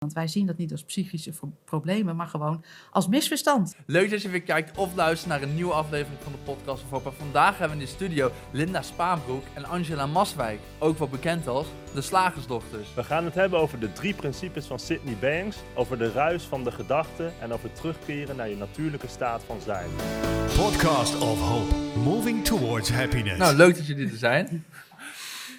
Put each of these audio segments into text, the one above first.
Want wij zien dat niet als psychische pro- problemen, maar gewoon als misverstand. Leuk dat je weer kijkt of luistert naar een nieuwe aflevering van de podcast of Hoop. En Vandaag hebben we in de studio Linda Spaanbroek en Angela Maswijk, ook wel bekend als de Slagersdochters. We gaan het hebben over de drie principes van Sydney Banks, over de ruis van de gedachten en over terugkeren naar je natuurlijke staat van zijn. Podcast of Hope. Moving towards happiness. Nou, leuk dat jullie er zijn.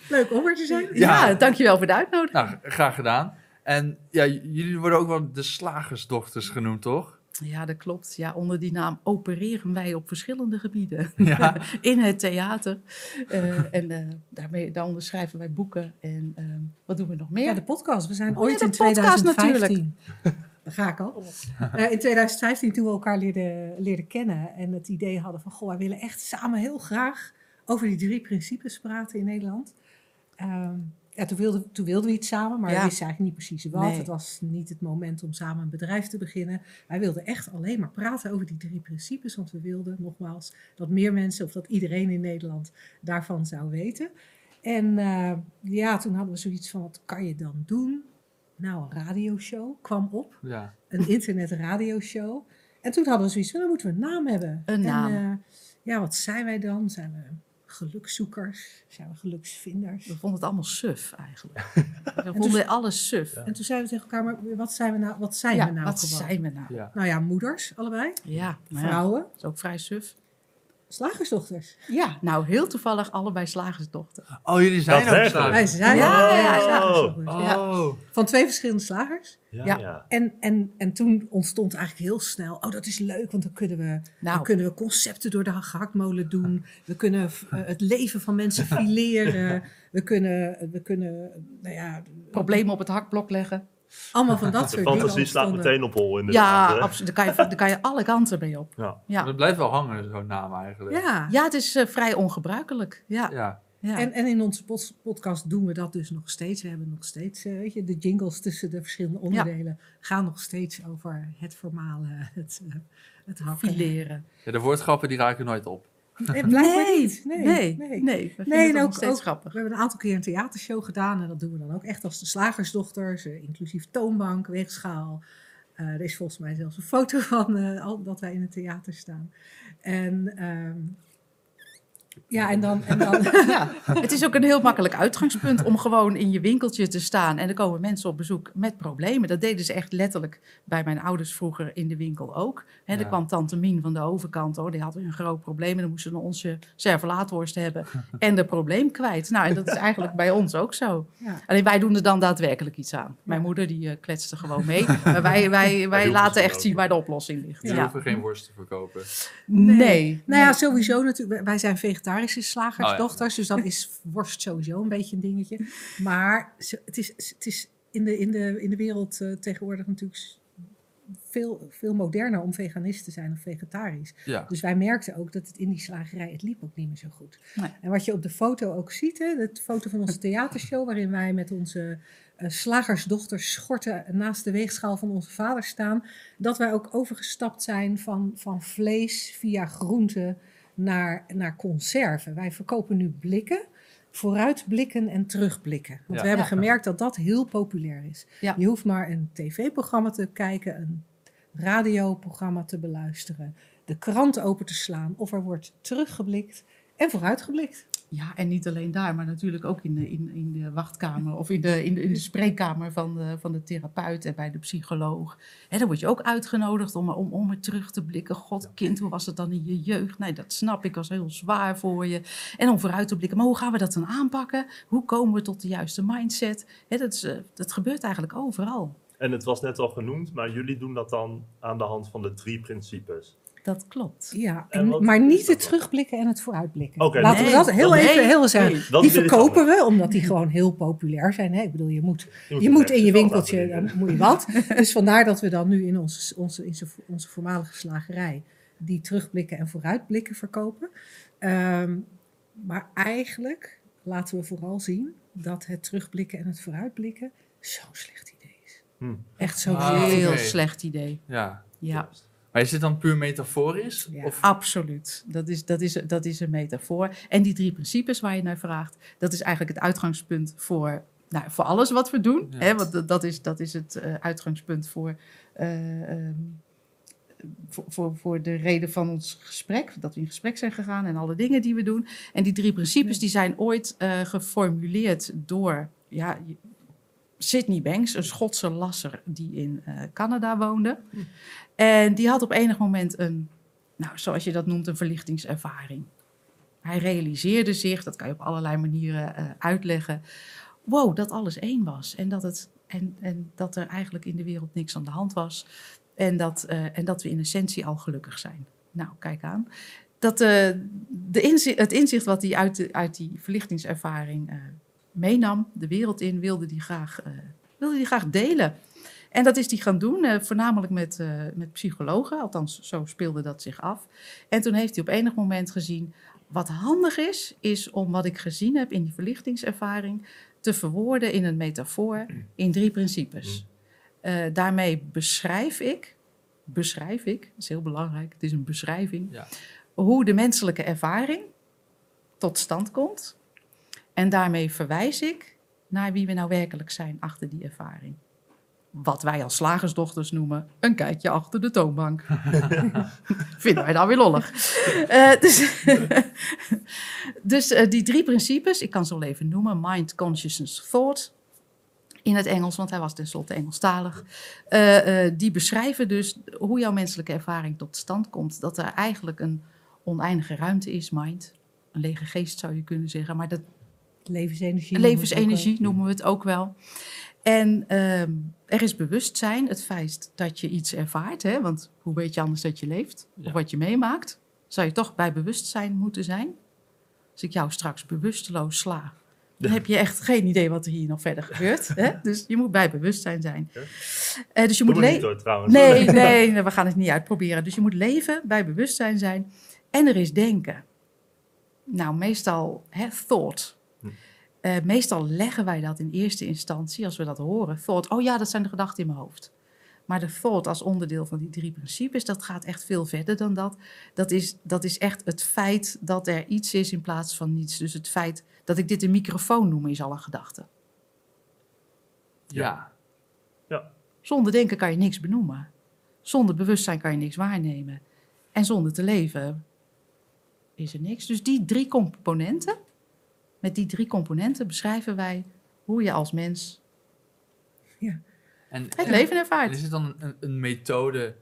Leuk om er te zijn. Ja, Ja. dankjewel voor de uitnodiging. Nou, graag gedaan. En ja, jullie worden ook wel de Slagersdochters genoemd, toch? Ja, dat klopt. Ja, onder die naam opereren wij op verschillende gebieden. Ja. In het theater. Eh, en eh, daarmee, daaronder schrijven wij boeken. En eh, wat doen we nog meer? Ja, de podcast. We zijn Oh, ooit ja, in de podcast 2015. Daar ga ik al. Eh, in 2015 toen we elkaar leerden, leerden kennen en het idee hadden van, goh, wij willen echt samen heel graag over die drie principes praten in Nederland. Ehm, ja, toen wilden, toen wilden we iets samen, maar Ja. we wisten eigenlijk niet precies wat. Nee. Het was niet het moment om samen een bedrijf te beginnen. Wij wilden echt alleen maar praten over die drie principes, want we wilden nogmaals dat meer mensen of dat iedereen in Nederland daarvan zou weten. En eh, ja, toen hadden we zoiets van, wat kan je dan doen? Nou, een radioshow kwam op, Ja. een internetradioshow. En toen hadden we zoiets van, dan moeten we een naam hebben. Een naam. En, eh, ja, wat zijn wij dan? Zijn we gelukzoekers? Zijn we geluksvinders? We vonden het allemaal suf eigenlijk. We vonden alles suf. En toen zeiden we tegen elkaar, maar wat zijn we nou, wat zijn Ja, we nou wat gewoon? zijn we nou? ja. Nou ja, moeders, allebei. Ja, Vrouwen, dat is ook vrij suf. Slagersdochters. Ja, nou heel toevallig allebei slagersdochter. Oh, jullie zijn ook Daadwerkelijk? Wij slagers. zijn Ja, ja, ja. slagersdochters. Oh. Ja. Van twee verschillende slagers. Ja, Ja. ja. En, en, en toen ontstond eigenlijk heel snel, oh dat is leuk, want dan kunnen we, dan Nou, kunnen we concepten door de gehaktmolen doen. We kunnen eh, het leven van mensen fileren. We kunnen, we kunnen nou ja, problemen op het hakblok leggen. Allemaal van dat De soort dingen. fantasie slaat ontstonden. meteen op hol in de Ja, absoluut. Daar kan, je, daar kan je alle kanten mee op. Ja. Ja, Dat blijft wel hangen, zo'n naam eigenlijk. Ja. ja het is eh, vrij ongebruikelijk. Ja, Ja. ja. En, en in onze pod- podcast doen we dat dus nog steeds. We hebben nog steeds, eh, weet je, de jingles tussen de verschillende onderdelen gaan nog steeds over het formale, het, eh, het hakken. fileren. ja, de woordgrappen die raken nooit op. Nee, blijkbaar niet. Nee, nee, nee. nee. nee. En ook, grappig. we hebben een aantal keer een theatershow gedaan. En dat doen we dan ook echt als de slagersdochters. eh, inclusief toonbank, weegschaal. Eh, er is volgens mij zelfs een foto van eh, dat wij in het theater staan. En ehm, ja, en dan... En dan Ja, het is ook een heel makkelijk uitgangspunt om gewoon in je winkeltje te staan. En er komen mensen op bezoek met problemen. Dat deden ze echt letterlijk bij mijn ouders vroeger in de winkel ook. Hè, Ja. Er kwam tante Mien van de overkant, hoor, die had een groot probleem. En dan moesten ze onze servelaatworst hebben en de probleem kwijt. Nou, en dat is eigenlijk bij ons ook zo. ja. Alleen wij doen er dan daadwerkelijk iets aan. Mijn moeder die eh, kletste gewoon mee. Maar wij, wij, wij laten echt zien waar de oplossing ligt. Ja. hoeven geen worst te verkopen. Nee. Nou ja, nee. sowieso natuurlijk. Wij zijn vegetarische slagersdochters, Oh dus dan is worst sowieso een beetje een dingetje. Maar het is, het is in, de, in, de, in de wereld eh, tegenwoordig natuurlijk veel, veel moderner om veganist te zijn of vegetarisch. Ja. Dus wij merkten ook dat het in die slagerij, het liep ook niet meer zo goed. Nee. En wat je op de foto ook ziet, hè, de foto van onze theatershow, waarin wij met onze eh, slagersdochters schorten naast de weegschaal van onze vader staan, dat wij ook overgestapt zijn van, van vlees via groenten naar, naar conserven. Wij verkopen nu blikken, vooruitblikken en terugblikken. Want Ja. we hebben Ja. gemerkt dat dat heel populair is. Ja. Je hoeft maar een tv-programma te kijken, een radioprogramma te beluisteren, de krant open te slaan of er wordt teruggeblikt en vooruitgeblikt. Ja, en niet alleen daar, maar natuurlijk ook in de, in, in de wachtkamer of in de, in de, in de spreekkamer van de, van de therapeut en bij de psycholoog. En dan word je ook uitgenodigd om, om, om er terug te blikken. God, kind, hoe was het dan in je jeugd? Nee, dat snap ik, was heel zwaar voor je. En om vooruit te blikken, maar hoe gaan we dat dan aanpakken? Hoe komen we tot de juiste mindset? Hè, dat, is, eh, dat gebeurt eigenlijk overal. En het was net al genoemd, maar jullie doen dat dan aan de hand van de drie principes. Dat klopt. Ja, En en, wat maar niet het terugblikken en het vooruitblikken. Laten nee, we dat heel dat- even nee, heel zeggen. nee. Die verkopen we omdat die gewoon heel populair zijn. Hè? Ik bedoel, je moet, Je moet je het moet in je winkeltje, dan moet je wat. Dus vandaar dat we dan nu in onze, onze, in onze, voormalige slagerij die terugblikken en vooruitblikken verkopen. Ehm, maar eigenlijk laten we vooral zien dat het terugblikken en het vooruitblikken zo'n slecht idee is. Hm. Echt zo'n Ah. Heel slecht idee. Ja. Ja. Maar is dit dan puur metaforisch? Ja. Of, Absoluut. Dat is, dat, is, dat is een metafoor. En die drie principes waar je naar vraagt, dat is eigenlijk het uitgangspunt voor nou, voor alles wat we doen. Ja. Hè, want dat- is, dat is het eh, uitgangspunt voor, eh, ehm, voor, voor, voor de reden van ons gesprek. Dat we in gesprek zijn gegaan en alle dingen die we doen. En die drie principes die zijn ooit eh, geformuleerd door ja, Sydney Banks, een Schotse lasser die in eh, Canada woonde. En die had op enig moment een, nou, zoals je dat noemt, een verlichtingservaring. Hij realiseerde zich, dat kan je op allerlei manieren eh, uitleggen, wow, dat alles één was. En dat, het, en, en dat er eigenlijk in de wereld niks aan de hand was. En dat, eh, en dat we in essentie al gelukkig zijn. Nou, kijk aan. Dat, de inzi- het inzicht wat hij uit, de, uit die verlichtingservaring meenam, de wereld in, wilde hij graag, eh, wilde die graag delen. En dat is hij gaan doen, eh, voornamelijk met, eh, met psychologen. Althans, zo speelde dat zich af. En toen heeft hij op enig moment gezien... wat handig is, is om wat ik gezien heb in die verlichtingservaring... te verwoorden in een metafoor in drie principes. Eh, daarmee beschrijf ik, beschrijf ik, dat is heel belangrijk, het is een beschrijving... Ja. hoe de menselijke ervaring tot stand komt... En daarmee verwijs ik naar wie we nou werkelijk zijn achter die ervaring. Wat wij als slagersdochters noemen een kijkje achter de toonbank. Vinden wij dan weer lollig. Eh, dus dus eh, die drie principes, ik kan ze wel even noemen: mind, consciousness, thought. In het Engels, want hij was tenslotte Engelstalig. Eh, die beschrijven dus hoe jouw menselijke ervaring tot stand komt. Dat er eigenlijk een oneindige ruimte is, mind. Een lege geest zou je kunnen zeggen. Maar dat Levensenergie. noemen we het ook Levensenergie wel. noemen we het ook wel. En ehm, er is bewustzijn, het feit dat je iets ervaart. Hè? Want hoe weet je anders dat je leeft? Ja. Of wat je meemaakt? Zou je toch bij bewustzijn moeten zijn? Als ik jou straks bewusteloos sla, dan heb je echt geen idee wat er hier nog verder gebeurt. Hè? Dus je moet bij bewustzijn zijn. Ja. Eh, dus je Doe moet leven. Nee, nee, nee, we gaan het niet uitproberen. Dus je moet leven, bij bewustzijn zijn. En er is denken. Nou, meestal hè, thought. Eh, meestal leggen wij dat in eerste instantie, als we dat horen. Thought, oh ja, dat zijn de gedachten in mijn hoofd. Maar de thought als onderdeel van die drie principes, dat gaat echt veel verder dan dat. Dat is, dat is echt het feit dat er iets is in plaats van niets. Dus het feit dat ik dit een microfoon noem, is al een gedachte. Ja. Zonder denken kan je niks benoemen. Zonder bewustzijn kan je niks waarnemen. En zonder te leven is er niks. Dus die drie componenten, met die drie componenten beschrijven wij hoe je als mens En, het en- leven en ervaart. is het dan een, een methode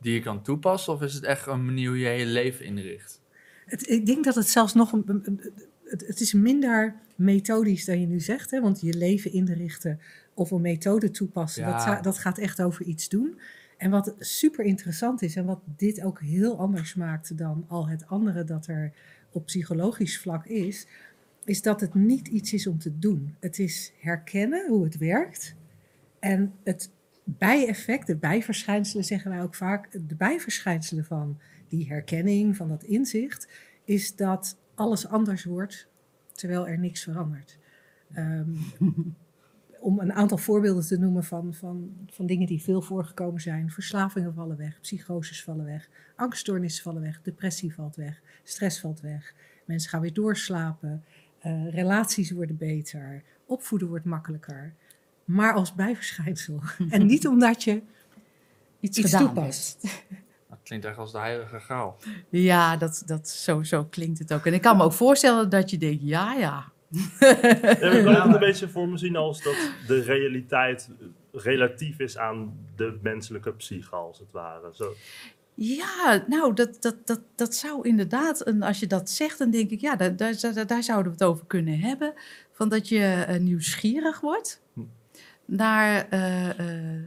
die je kan toepassen? Of is het echt een manier hoe je je leven inricht? Het, ik denk dat het zelfs nog een, een- een- het, het is minder methodisch dan je nu zegt, hè? want je leven inrichten of een methode toepassen, Ja. dat, dat gaat echt over iets doen. En wat super interessant is en wat dit ook heel anders maakt dan al het andere dat er op psychologisch vlak is, is dat het niet iets is om te doen. Het is herkennen hoe het werkt en het bijeffect, de bijverschijnselen zeggen wij ook vaak, de bijverschijnselen van die herkenning, van dat inzicht, is dat alles anders wordt terwijl er niks verandert. Ehm, om een aantal voorbeelden te noemen van, van, van dingen die veel voorgekomen zijn. Verslavingen vallen weg, psychoses vallen weg, angststoornissen vallen weg, depressie valt weg, stress valt weg. Mensen gaan weer doorslapen, eh, relaties worden beter, opvoeden wordt makkelijker. Maar als bijverschijnsel. en niet omdat je Iets, iets gedaan toepast. hebt. Dat klinkt echt als de heilige graal. Ja, dat, dat, zo, zo klinkt het ook. En ik kan me ook voorstellen dat je denkt, ja, ja. Ja, ik kan het een beetje voor me zien als dat de realiteit relatief is aan de menselijke psyche, als het ware. Zo. Ja, nou, dat, dat, dat, dat zou inderdaad, en als je dat zegt, dan denk ik, ja, daar, daar, daar, zouden we het over kunnen hebben. Van dat je eh, nieuwsgierig wordt Hm. naar eh, eh,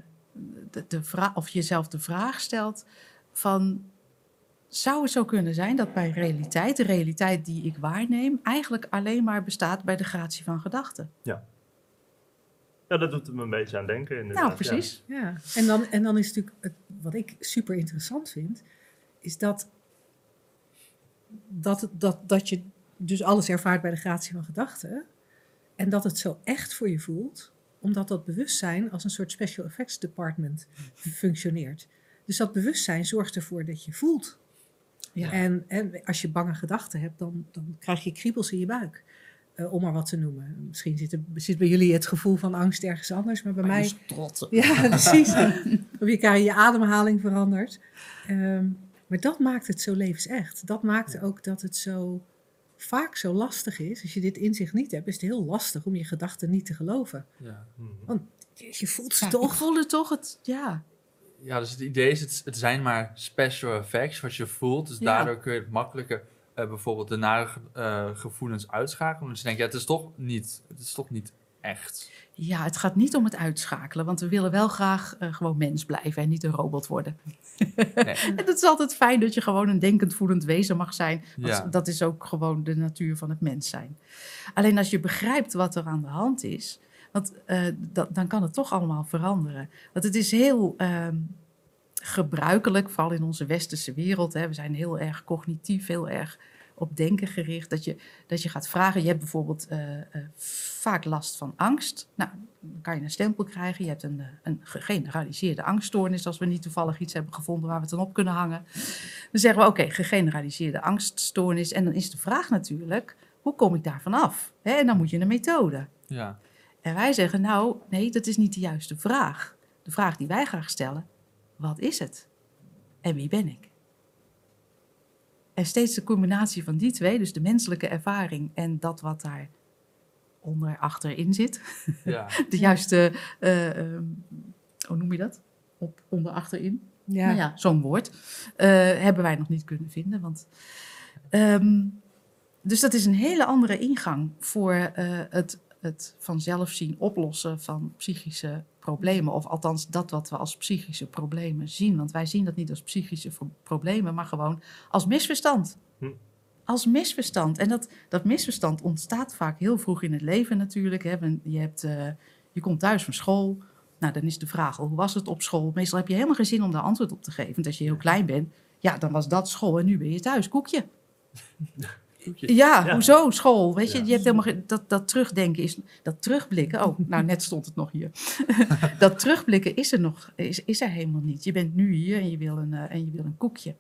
de, de vraag, of jezelf de vraag stelt van, zou het zo kunnen zijn dat mijn realiteit, de realiteit die ik waarneem, eigenlijk alleen maar bestaat bij de gratie van gedachten? Ja, dat doet me een beetje aan denken. Inderdaad. Nou, precies. Ja, en dan, en dan is natuurlijk, het, wat ik super interessant vind, is dat, dat, dat, dat je dus alles ervaart bij de gratie van gedachten. En dat het zo echt voor je voelt, omdat dat bewustzijn als een soort special effects department functioneert. Dus dat bewustzijn zorgt ervoor dat je voelt. Ja. En, en als je bange gedachten hebt, dan, dan krijg je kriebels in je buik. Eh, om maar wat te noemen. Misschien zit, er, zit bij jullie het gevoel van angst ergens anders, maar bij Maar mij... strot. Ja, precies. Of je je ademhaling verandert. Ehm, maar dat maakt het zo levensecht. Dat maakt ook dat het zo vaak zo lastig is. Als je dit inzicht niet hebt, is het heel lastig om je gedachten niet te geloven. Ja. Mhm. Je, je voelt ze Ja, toch. Ik voelde toch het, ja. ja, dus het idee is, het, het zijn maar special effects wat je voelt. Dus Ja. daardoor kun je het makkelijker eh, bijvoorbeeld de nare eh, gevoelens uitschakelen. Dus je denkt, ja, het is toch niet, het is toch niet echt. Ja, het gaat niet om het uitschakelen, want we willen wel graag eh, gewoon mens blijven en niet een robot worden. Nee. En het is altijd fijn dat je gewoon een denkend, voelend wezen mag zijn. Want Ja. Dat is ook gewoon de natuur van het mens zijn. Alleen als je begrijpt wat er aan de hand is, want, dat, dan kan het toch allemaal veranderen. Want het is heel ehm, gebruikelijk, vooral in onze westerse wereld. Hè, we zijn heel erg cognitief, heel erg op denken gericht. Dat je, dat je gaat vragen. Je hebt bijvoorbeeld eh, eh, vaak last van angst. Nou, dan kan je een stempel krijgen. Je hebt een, eh, een gegeneraliseerde angststoornis. Als we niet toevallig iets hebben gevonden waar we het dan op kunnen hangen. Dan zeggen we, oké, gegeneraliseerde angststoornis. En dan is de vraag natuurlijk, hoe kom ik daar vanaf? Hè, en dan moet je een methode. Ja. En wij zeggen, nou, nee, dat is niet de juiste vraag. De vraag die wij graag stellen, wat is het? En wie ben ik? En steeds de combinatie van die twee, dus de menselijke ervaring en dat wat daar onder achterin zit, ja. de juiste, eh, ehm, hoe noem je dat? Op, onder achterin? Ja. Nou ja, zo'n woord. eh, hebben wij nog niet kunnen vinden. Want, ehm, dus dat is een hele andere ingang voor eh, het, het vanzelf zien oplossen van psychische problemen. Of althans dat wat we als psychische problemen zien. Want wij zien dat niet als psychische pro- problemen, maar gewoon als misverstand. Hm. Als misverstand. En dat, dat misverstand ontstaat vaak heel vroeg in het leven natuurlijk. Hè. Je, hebt, eh, je komt thuis van school. Nou, dan is de vraag, hoe was het op school? Meestal heb je helemaal geen zin om daar antwoord op te geven. Want als je heel klein bent, ja, dan was dat school en nu ben je thuis. Koekje. Ja, Ja. hoezo school? Weet je, Ja. je hebt helemaal geen, dat, dat terugdenken is, dat terugblikken. Oh, nou net stond het nog hier. dat terugblikken is er nog, is, is er helemaal niet. Je bent nu hier en je wil een, eh, en je wil een koekje.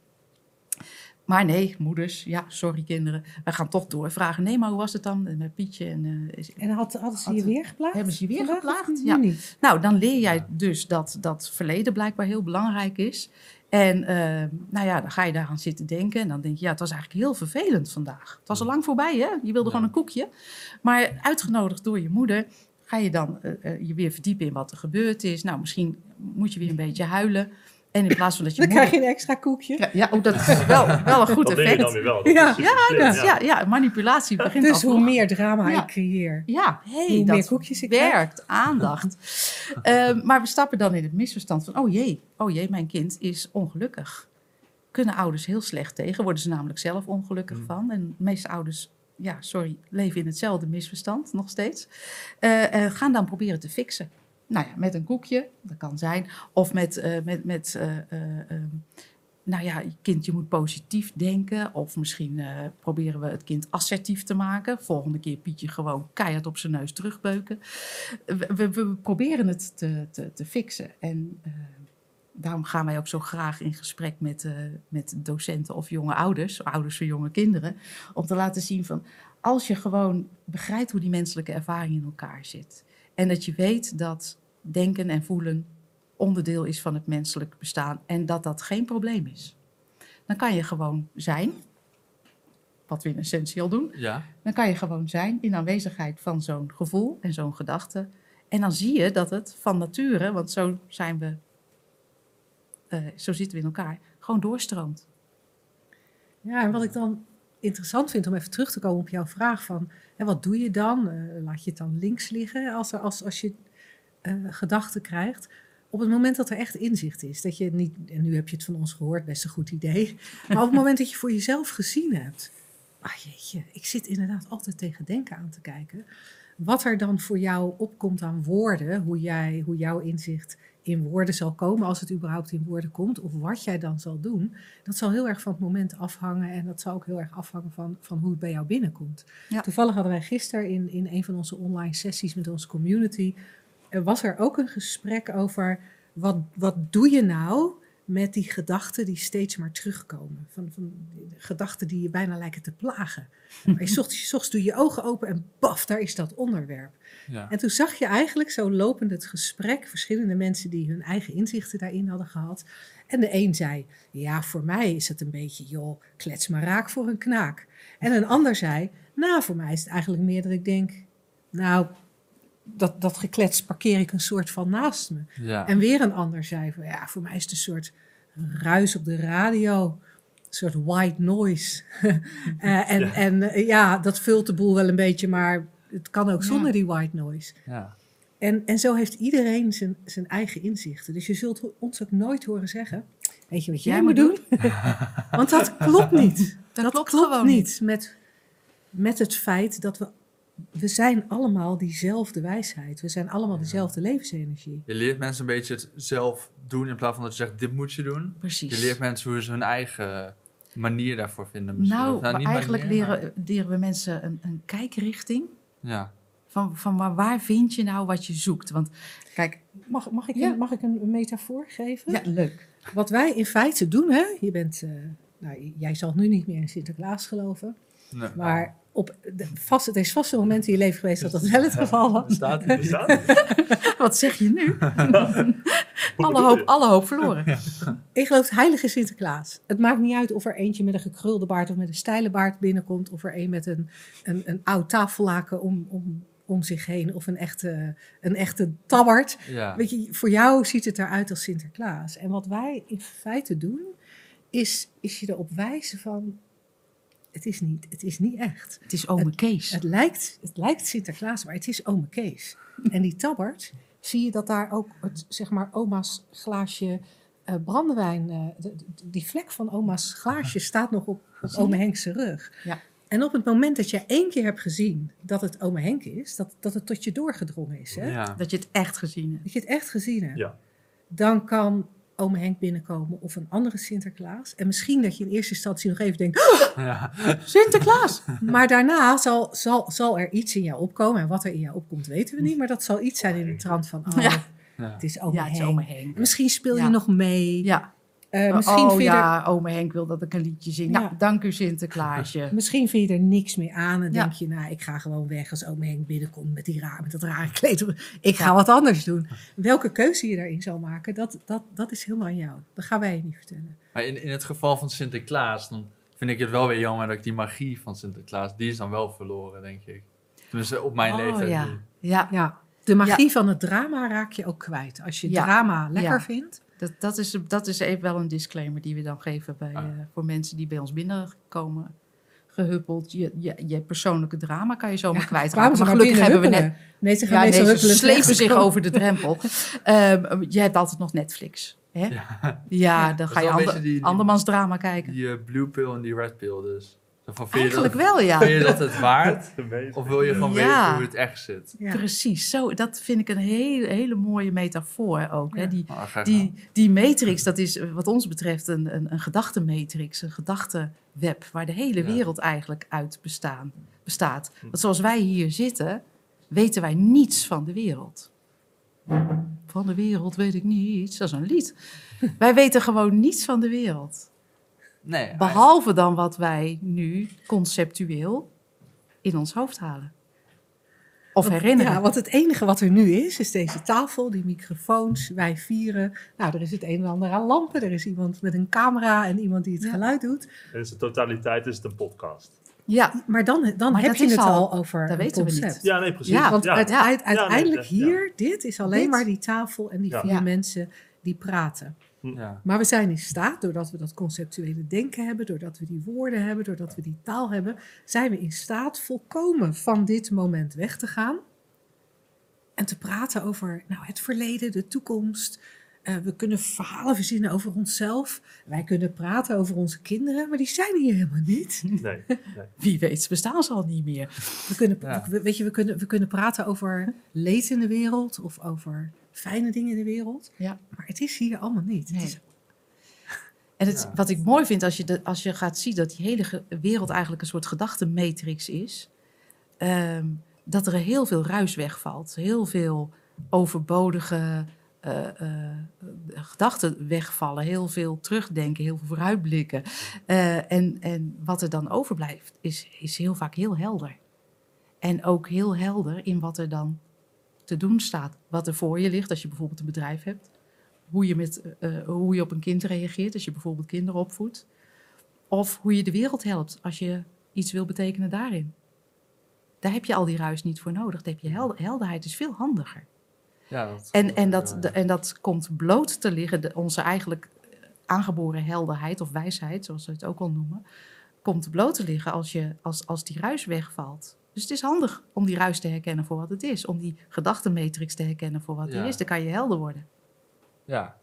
Maar nee, moeders, ja, sorry kinderen, wij gaan toch doorvragen. Nee, maar hoe was het dan En met Pietje? En, eh, is- En had, hadden ze je weer geplaagd? Hebben ze je weer nu Ja. niet? Nou, dan leer jij dus dat dat verleden blijkbaar heel belangrijk is. En eh, nou ja, dan ga je daaraan zitten denken. En dan denk je, ja, het was eigenlijk heel vervelend vandaag. Het was al lang voorbij, hè? Je wilde gewoon een koekje. Maar uitgenodigd door je moeder, ga je dan eh, eh, je weer verdiepen in wat er gebeurd is. Nou, misschien moet je weer een beetje huilen. En in plaats van dat je Dan moeder... krijg je een extra koekje. Ja, ja, oh, dat is wel, wel een goed Dat denk je dan effect. weer wel. Dat Ja. Ja, ja, ja, manipulatie begint Dus hoe vroeg. meer drama Ja. ik creëer. Ja, hey, Hoe dat meer koekjes ik krijg. werkt. Aandacht. Ehm, maar we stappen dan in het misverstand van... oh jee, oh jee, mijn kind is ongelukkig. Kunnen ouders heel slecht tegen. Worden ze namelijk zelf ongelukkig Mm. van. En de meeste ouders, ja, sorry, leven in hetzelfde misverstand nog steeds. Eh, eh, gaan dan proberen te fixen. Nou ja, met een koekje, dat kan zijn. Of met... eh, met, met eh, eh, ehm, nou ja, kind, je moet positief denken. Of misschien proberen we het kind assertief te maken. Volgende keer Pietje gewoon keihard op zijn neus terugbeuken. We, we, proberen het te, te, te fixen. En daarom gaan wij ook zo graag in gesprek met, met docenten of jonge ouders, ouders van jonge kinderen, om te laten zien van als je gewoon begrijpt hoe die menselijke ervaring in elkaar zit. En dat je weet dat denken en voelen onderdeel is van het menselijk bestaan en dat dat geen probleem is. Dan kan je gewoon zijn, wat we in essentie al doen, Ja. dan kan je gewoon zijn in aanwezigheid van zo'n gevoel en zo'n gedachte. En dan zie je dat het van nature, want zo zijn we, eh, zo zitten we in elkaar, gewoon doorstroomt. Ja, en wat ik dan interessant vind om even terug te komen op jouw vraag van... Hè, wat doe je dan? Eh, laat je het dan links liggen als, er, als, als je eh, gedachten krijgt? Op het moment dat er echt inzicht is, dat je niet... En nu heb je het van ons gehoord, best een goed idee. Maar op het moment dat je voor jezelf gezien hebt... Ah jeetje, ik zit inderdaad altijd tegen denken aan te kijken. Wat er dan voor jou opkomt aan woorden, hoe, jij, hoe jouw inzicht in woorden zal komen, als het überhaupt in woorden komt, of wat jij dan zal doen, dat zal heel erg van het moment afhangen en dat zal ook heel erg afhangen van, van hoe het bij jou binnenkomt. Ja. Toevallig hadden wij gisteren in, in een van onze online sessies met onze community, er was er ook een gesprek over wat, wat doe je nou met die gedachten die steeds maar terugkomen. Van, van gedachten die je bijna lijken te plagen. Maar je zocht, je zocht doe je ogen open en baf, daar is dat onderwerp. Ja. En toen zag je eigenlijk zo lopend het gesprek, verschillende mensen die hun eigen inzichten daarin hadden gehad. En de een zei, ja, voor mij is het een beetje, joh, klets maar raak voor een knaak. En een ander zei, nou, voor mij is het eigenlijk meer dat ik denk, nou, dat, dat geklets parkeer ik een soort van naast me. Ja. En weer een ander zei van ja, voor mij is het een soort ruis op de radio. Een soort white noise. Eh, en Ja. en eh, ja, dat vult de boel wel een beetje, maar het kan ook Ja. zonder die white noise. ja. En, en zo heeft iedereen zijn, zijn eigen inzichten. Dus je zult ons ook nooit horen zeggen: Weet je wat jij, Jij moet moet doen? Want dat klopt niet. Dat klopt gewoon niet met, met het feit dat we. We zijn allemaal diezelfde wijsheid. We zijn allemaal dezelfde levensenergie. Je leert mensen een beetje het zelf doen in plaats van dat je zegt, dit moet je doen. Precies. Je leert mensen hoe ze hun eigen manier daarvoor vinden. misschien. nou, niet eigenlijk manier, leren, leren we mensen een, een kijkrichting. Ja. Van, van waar, waar vind je nou wat je zoekt? Want kijk, Mag, mag, ik, Ja. een, mag ik een metafoor geven? ja, leuk. Wat wij in feite doen, hè? Je bent, eh, nou, jij zal nu niet meer in Sinterklaas geloven, Nee. maar op de, vast, er is vast een moment in je leven geweest dat dat wel het geval was. Wat zeg je nu? Alle, hoop, alle hoop verloren. Ik geloof heilige Sinterklaas. Het maakt niet uit of er eentje met een gekrulde baard of met een steile baard binnenkomt, of er een met een, een, een oud tafellaken om, om, om zich heen, of een echte, een echte tabbert. Ja. Weet je, voor jou ziet het eruit als Sinterklaas. En wat wij in feite doen, is, is je erop wijzen van, het is niet, het is niet echt. Het is ome Kees. Het lijkt, het lijkt Sinterklaas, maar het is ome Kees. En die tabbert, zie je dat daar ook, het, zeg maar, oma's glaasje eh, brandewijn, eh, de- de- die vlek van oma's glaasje staat nog op, op ome Henk's rug. Ja. En op het moment dat je één keer hebt gezien dat het ome Henk is, dat, dat het tot je doorgedrongen is, hè? Ja. Dat je het echt gezien hebt. dat je het echt gezien hebt, Ja. dan kan ome Henk binnenkomen of een andere Sinterklaas. En misschien dat je in eerste instantie nog even denkt, Ja. Sinterklaas! Maar daarna zal, zal, zal er iets in jou opkomen. En wat er in jou opkomt, weten we niet. Maar dat zal iets zijn in de trand van, oh, Ja. Ja. het is ome ja, het is Henk. ome Henk. Misschien speel je nog mee. Ja. Eh, misschien, oh vind je er, ja, ome Henk wil dat ik een liedje zing. Ja. Nou, dank u Sinterklaasje. misschien vind je er niks meer aan. En Ja. denk je, nou, ik ga gewoon weg als ome Henk binnenkomt met, die raar, met dat rare kleed. Ik ga wat anders doen. Welke keuze je daarin zal maken, dat, dat, dat is helemaal aan jou. Dat gaan wij je niet vertellen. Maar in, in het geval van Sinterklaas, dan vind ik het wel weer jammer dat ik die magie van Sinterklaas, die is dan wel verloren, denk ik. Tenminste, op mijn Oh, leeftijd. ja. Ja, Ja, de magie van het drama raak je ook kwijt. Als je Ja. drama lekker Ja. vindt. Dat, dat, is, dat is even wel een disclaimer die we dan geven bij, Ah. eh, voor mensen die bij ons binnenkomen. Gehuppeld. Je, je, je persoonlijke drama kan je zomaar Kwamen kwijtraken. Maar gelukkig hebben we net. Nee, ze gaan Ja, nee, ze slepen zich over de drempel. Ehm, je hebt altijd nog Netflix. Hè? Ja. Ja, dan Dat ga je ander, die- andermans drama kijken. Die eh, blue pill en die red pill dus. Van, Eigenlijk dat, wel, ja. Vind je dat het waard? Of wil je gewoon Ja. weten hoe het echt zit? Ja. Precies, zo, dat vind ik een hele, hele mooie metafoor ook. Hè? Die, Oh, graag die, die matrix, dat is eh, wat ons betreft een, een, een gedachtenmatrix, een gedachtenweb, waar de hele Ja. wereld eigenlijk uit bestaan, bestaat. Want zoals wij hier zitten, weten wij niets van de wereld. Van de wereld weet ik niets, dat is een lied. wij weten gewoon niets van de wereld. Nee, Behalve dan wat wij nu conceptueel in ons hoofd halen. Of herinneren. Ja, want het enige wat er nu is, is deze tafel, die microfoons, wij vieren. Nou, er is het een en ander aan lampen. Er is iemand met een camera en iemand die het Ja. geluid doet. In zijn totaliteit is het een podcast. Ja, Maar dan, dan Maar heb je het al- over dat een weten we niet. concept. Ja, nee, precies. Ja, Want ja. uiteindelijk hier, dit is alleen Dit. maar die tafel en die Ja. vier Ja. mensen die praten. Ja. Maar we zijn in staat, doordat we dat conceptuele denken hebben, doordat we die woorden hebben, doordat we die taal hebben, zijn we in staat volkomen van dit moment weg te gaan. En te praten over nou, het verleden, de toekomst. Eh, we kunnen verhalen verzinnen over onszelf. Wij kunnen praten over onze kinderen, maar die zijn hier helemaal niet. Nee, nee. wie weet bestaan ze al niet meer. We kunnen, Ja. we- weet je, we kunnen, we kunnen praten over leed in de wereld of over fijne dingen in de wereld. Ja. Maar het is hier allemaal niet. Het Nee. is, En het, Ja. wat ik mooi vind als je, de, als je gaat zien dat die hele ge- wereld eigenlijk een soort gedachtenmatrix is, ehm, dat er heel veel ruis wegvalt. Heel veel overbodige eh, eh, gedachten wegvallen, heel veel terugdenken, heel veel vooruitblikken. Eh, en, en wat er dan overblijft, is, is heel vaak heel helder. En ook heel helder in wat er dan te doen staat. Wat er voor je ligt, als je bijvoorbeeld een bedrijf hebt. Hoe je, met, eh, eh, hoe je op een kind reageert, als je bijvoorbeeld kinderen opvoedt. Of hoe je de wereld helpt, als je iets wil betekenen daarin. Daar heb je al die ruis niet voor nodig. Daar heb je helder, helderheid is veel handiger. Ja, dat En, en, dat, ja. de- en dat komt bloot te liggen, de, onze eigenlijk aangeboren helderheid of wijsheid, zoals we het ook al noemen, komt bloot te liggen als, je, als, als die ruis wegvalt. Dus het is handig om die ruis te herkennen voor wat het is, om die gedachtenmatrix te herkennen voor wat Ja. die is. Dan kan je helder worden. Ja.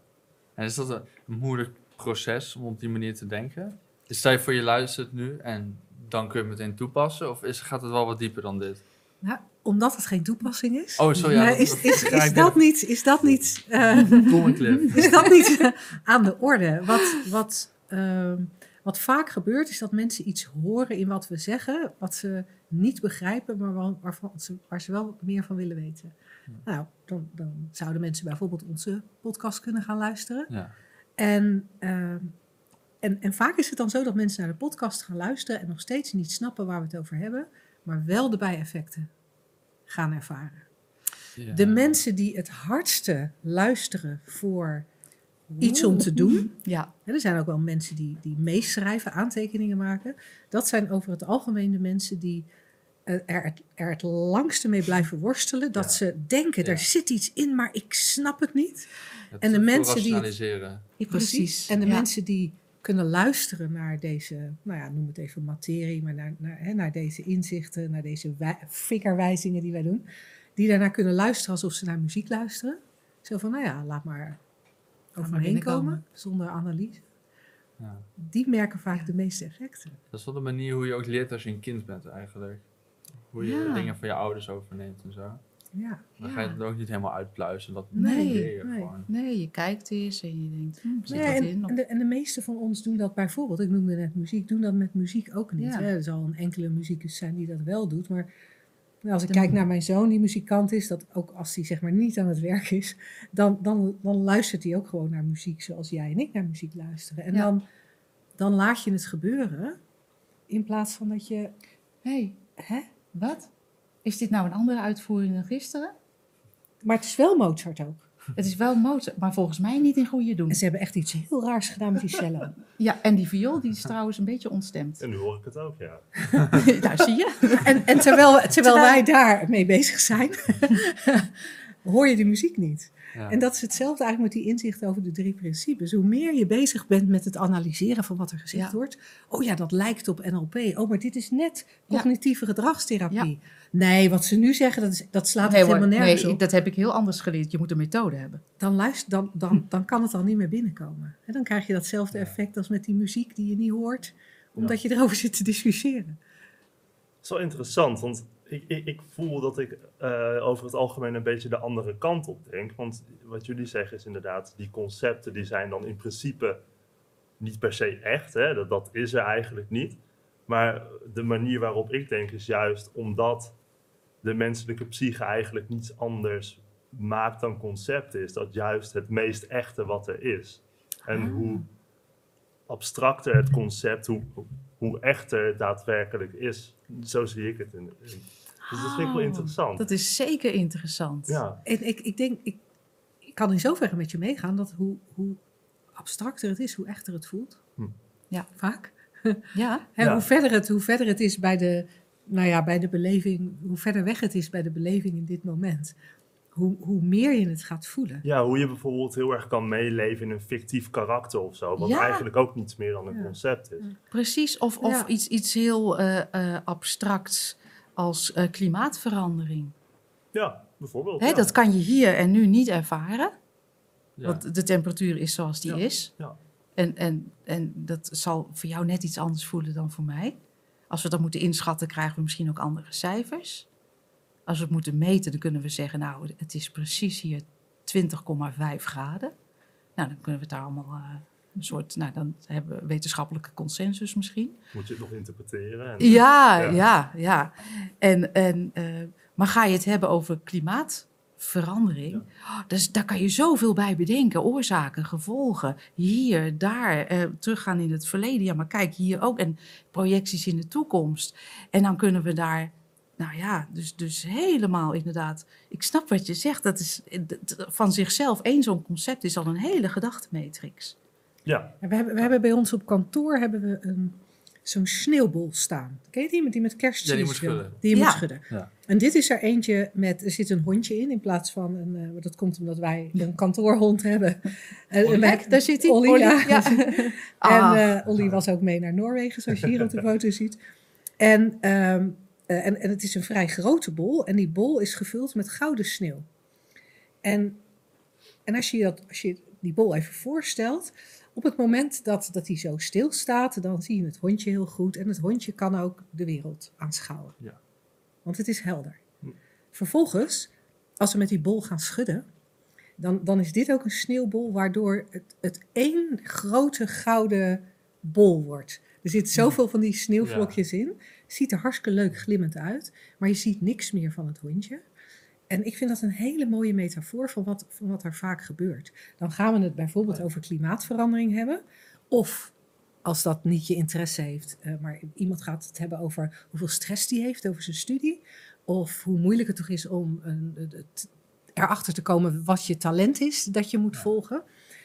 En is dat een moeilijk proces om op die manier te denken? Dus Stel je voor je luistert nu en dan kun je het meteen toepassen? Of is, gaat het wel wat dieper dan dit? Nou, omdat het geen toepassing is. Oh, sorry, ja, is, dat- is, ja, is dat niet, is dat niet, eh, is dat niet eh, aan de orde? Wat, wat, ehm, wat vaak gebeurt is dat mensen iets horen in wat we zeggen, wat ze niet begrijpen, maar wa- waarvan ze, waar ze wel meer van willen weten. Nou, dan, dan zouden mensen bijvoorbeeld onze podcast kunnen gaan luisteren. Ja. En, ehm, en, en vaak is het dan zo dat mensen naar de podcast gaan luisteren en nog steeds niet snappen waar we het over hebben, maar wel de bijeffecten gaan ervaren. Ja. De mensen die het hardste luisteren voor iets om te doen, Ja, er zijn ook wel mensen die, die meeschrijven, aantekeningen maken, dat zijn over het algemeen de mensen die er, het- er het langste mee blijven worstelen, dat Ja. ze denken, Ja. er zit iets in, maar ik snap het niet. Het en de mensen die precies. En de Ja. mensen die kunnen luisteren naar deze, nou ja, noem het even materie, maar naar, naar, hè, naar deze inzichten, naar deze wij- vingerwijzingen die wij doen, die daarnaar kunnen luisteren alsof ze naar muziek luisteren. Zo van, nou ja, laat maar over maar me heen binnenkomen. komen, zonder analyse. Ja. Die merken vaak de meeste effecten. Dat is wel de manier hoe je ook leert als je een kind bent eigenlijk. Hoe je Ja. dingen van je ouders overneemt en zo. Ja. Dan Ja. ga je het ook niet helemaal uitpluizen. Dat Nee, je nee. gewoon. Nee, je kijkt eens en je denkt, hm, zit ja, dat en, in? Of- en, de, en de meeste van ons doen dat bijvoorbeeld, ik noemde net muziek, doen dat met muziek ook niet. Ja. Hè? Er zal een enkele muzikus zijn die dat wel doet, maar als ik kijk naar mijn zoon die muzikant is, dat ook als hij zeg maar niet aan het werk is, dan, dan, dan luistert hij ook gewoon naar muziek zoals jij en ik naar muziek luisteren. En Ja. dan, dan laat je het gebeuren in plaats van dat je, hey, hè? wat? Is dit nou een andere uitvoering dan gisteren? Maar het is wel Mozart ook. Het is wel Mozart, maar volgens mij niet in goede doen. En ze hebben echt iets heel raars gedaan met die cello. Ja, en die viool die is trouwens een beetje ontstemd. En nu hoor ik het ook, ja. Daar zie je. En, en terwijl, terwijl Terwijl- wij daar mee bezig zijn, hoor je de muziek niet. Ja. En dat is hetzelfde eigenlijk met die inzichten over de drie principes. Hoe meer je bezig bent met het analyseren van wat er gezegd Ja. wordt. Oh ja, dat lijkt op NLP. Oh, maar dit is net Ja. cognitieve gedragstherapie. Nee, wat ze nu zeggen, dat, is, dat slaat Nee, helemaal nergens nee, op. dat heb ik heel anders geleerd. Je moet een methode hebben. Dan, luister, dan, dan, dan kan het al niet meer binnenkomen. En dan krijg je datzelfde effect als met die muziek die je niet hoort. Omdat je erover zit te discussiëren. Het is wel interessant, want ik, ik, ik voel dat ik eh, over het algemeen een beetje de andere kant op denk. Want wat jullie zeggen is inderdaad, die concepten die zijn dan in principe niet per se echt. Hè? Dat, dat is er eigenlijk niet. Maar de manier waarop ik denk is juist omdat de menselijke psyche eigenlijk niets anders maakt dan concepten, is dat juist het meest echte wat er is. En Ah. hoe abstracter het concept, hoe, hoe echter het daadwerkelijk is. Zo zie ik het. In, in- Dus dat vind ik wel interessant. Dat is zeker interessant. Ja, En ik, ik denk, ik, ik kan in zoverre met je meegaan dat hoe, hoe abstracter het is, hoe echter het voelt. Hm. Ja. Vaak. Ja, En Ja. hoe, verder het, hoe verder het is bij de, nou ja, bij de beleving, hoe verder weg het is bij de beleving in dit moment, hoe, hoe meer je het gaat voelen. ja, hoe je bijvoorbeeld heel erg kan meeleven in een fictief karakter of zo. Wat Ja. eigenlijk ook niets meer dan een Ja. concept is. precies. Of, of Ja. iets, iets heel eh, eh, abstracts als eh, klimaatverandering. Ja, bijvoorbeeld. Hè, ja. Dat kan je hier en nu niet ervaren. Ja. Want de temperatuur is zoals die Ja, is. ja. En, en, en dat zal voor jou net iets anders voelen dan voor mij. Als we dat moeten inschatten, krijgen we misschien ook andere cijfers. Als we het moeten meten, dan kunnen we zeggen, nou, het is precies hier 20,5 graden. Nou, dan kunnen we het daar allemaal eh, een soort, nou, dan hebben we wetenschappelijke consensus misschien. Moet je het nog interpreteren. En, Ja, Ja. ja, ja. En, en, eh, maar ga je het hebben over verandering. Oh, dus daar kan je zoveel bij bedenken. Oorzaken, gevolgen. Hier, daar. eh, teruggaan in het verleden. Ja, maar kijk, hier ook. En projecties in de toekomst. En dan kunnen we daar... Nou ja, dus, dus helemaal inderdaad. Ik snap wat je zegt. Dat is eh, van zichzelf. één zo'n concept is al een hele gedachtenmatrix. Ja, We hebben, we hebben bij ons op kantoor hebben we een, zo'n sneeuwbol staan. Ken je die? Met die met kerst. Ja, die moet schudden. Die je Ja. moet schudden. Ja. En dit is er eentje met, er zit een hondje in in plaats van een, eh, dat komt omdat wij een kantoorhond hebben. En- en wij- Kijk, daar zit hij. Olly, Olly, ja. ja. En Ah. eh Olly was ook mee naar Noorwegen, zoals je hier op de foto ziet. En, ehm, eh, en, en het is een vrij grote bol. En die bol is gevuld met gouden sneeuw. En, en als, je dat, als je die bol even voorstelt, op het moment dat, dat die zo stilstaat, dan zie je het hondje heel goed. En het hondje kan ook de wereld aanschouwen. Ja. Want het is helder. Hm. Vervolgens, als we met die bol gaan schudden, dan, dan is dit ook een sneeuwbol waardoor het, het één grote gouden bol wordt. Er zit zoveel van die sneeuwvlokjes in. Ziet er hartstikke leuk glimmend uit, maar je ziet niks meer van het hondje. En ik vind dat een hele mooie metafoor van wat, van wat er vaak gebeurt. Dan gaan we het bijvoorbeeld over klimaatverandering hebben. Of als dat niet je interesse heeft, eh, maar iemand gaat het hebben over hoeveel stress die heeft over zijn studie. Of hoe moeilijk het toch is om erachter te komen wat je talent is dat je moet volgen.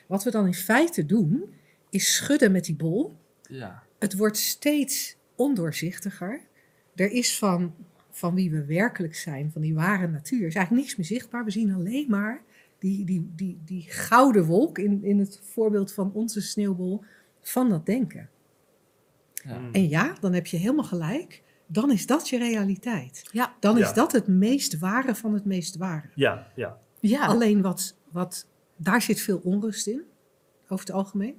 Wat we dan in feite doen, is schudden met die bol. Ja. Het wordt steeds ondoorzichtiger. Er is van, van wie we werkelijk zijn, van die ware natuur, is eigenlijk niks meer zichtbaar. We zien alleen maar die, die, die, die gouden wolk in, in het voorbeeld van onze sneeuwbol van dat denken. Ja. Mm. En ja, dan heb je helemaal gelijk. Dan is dat je realiteit. Ja. Dan is Ja. dat het meest ware van het meest ware. ja, ja. Ja. Alleen wat, wat, daar zit veel onrust in, over het algemeen.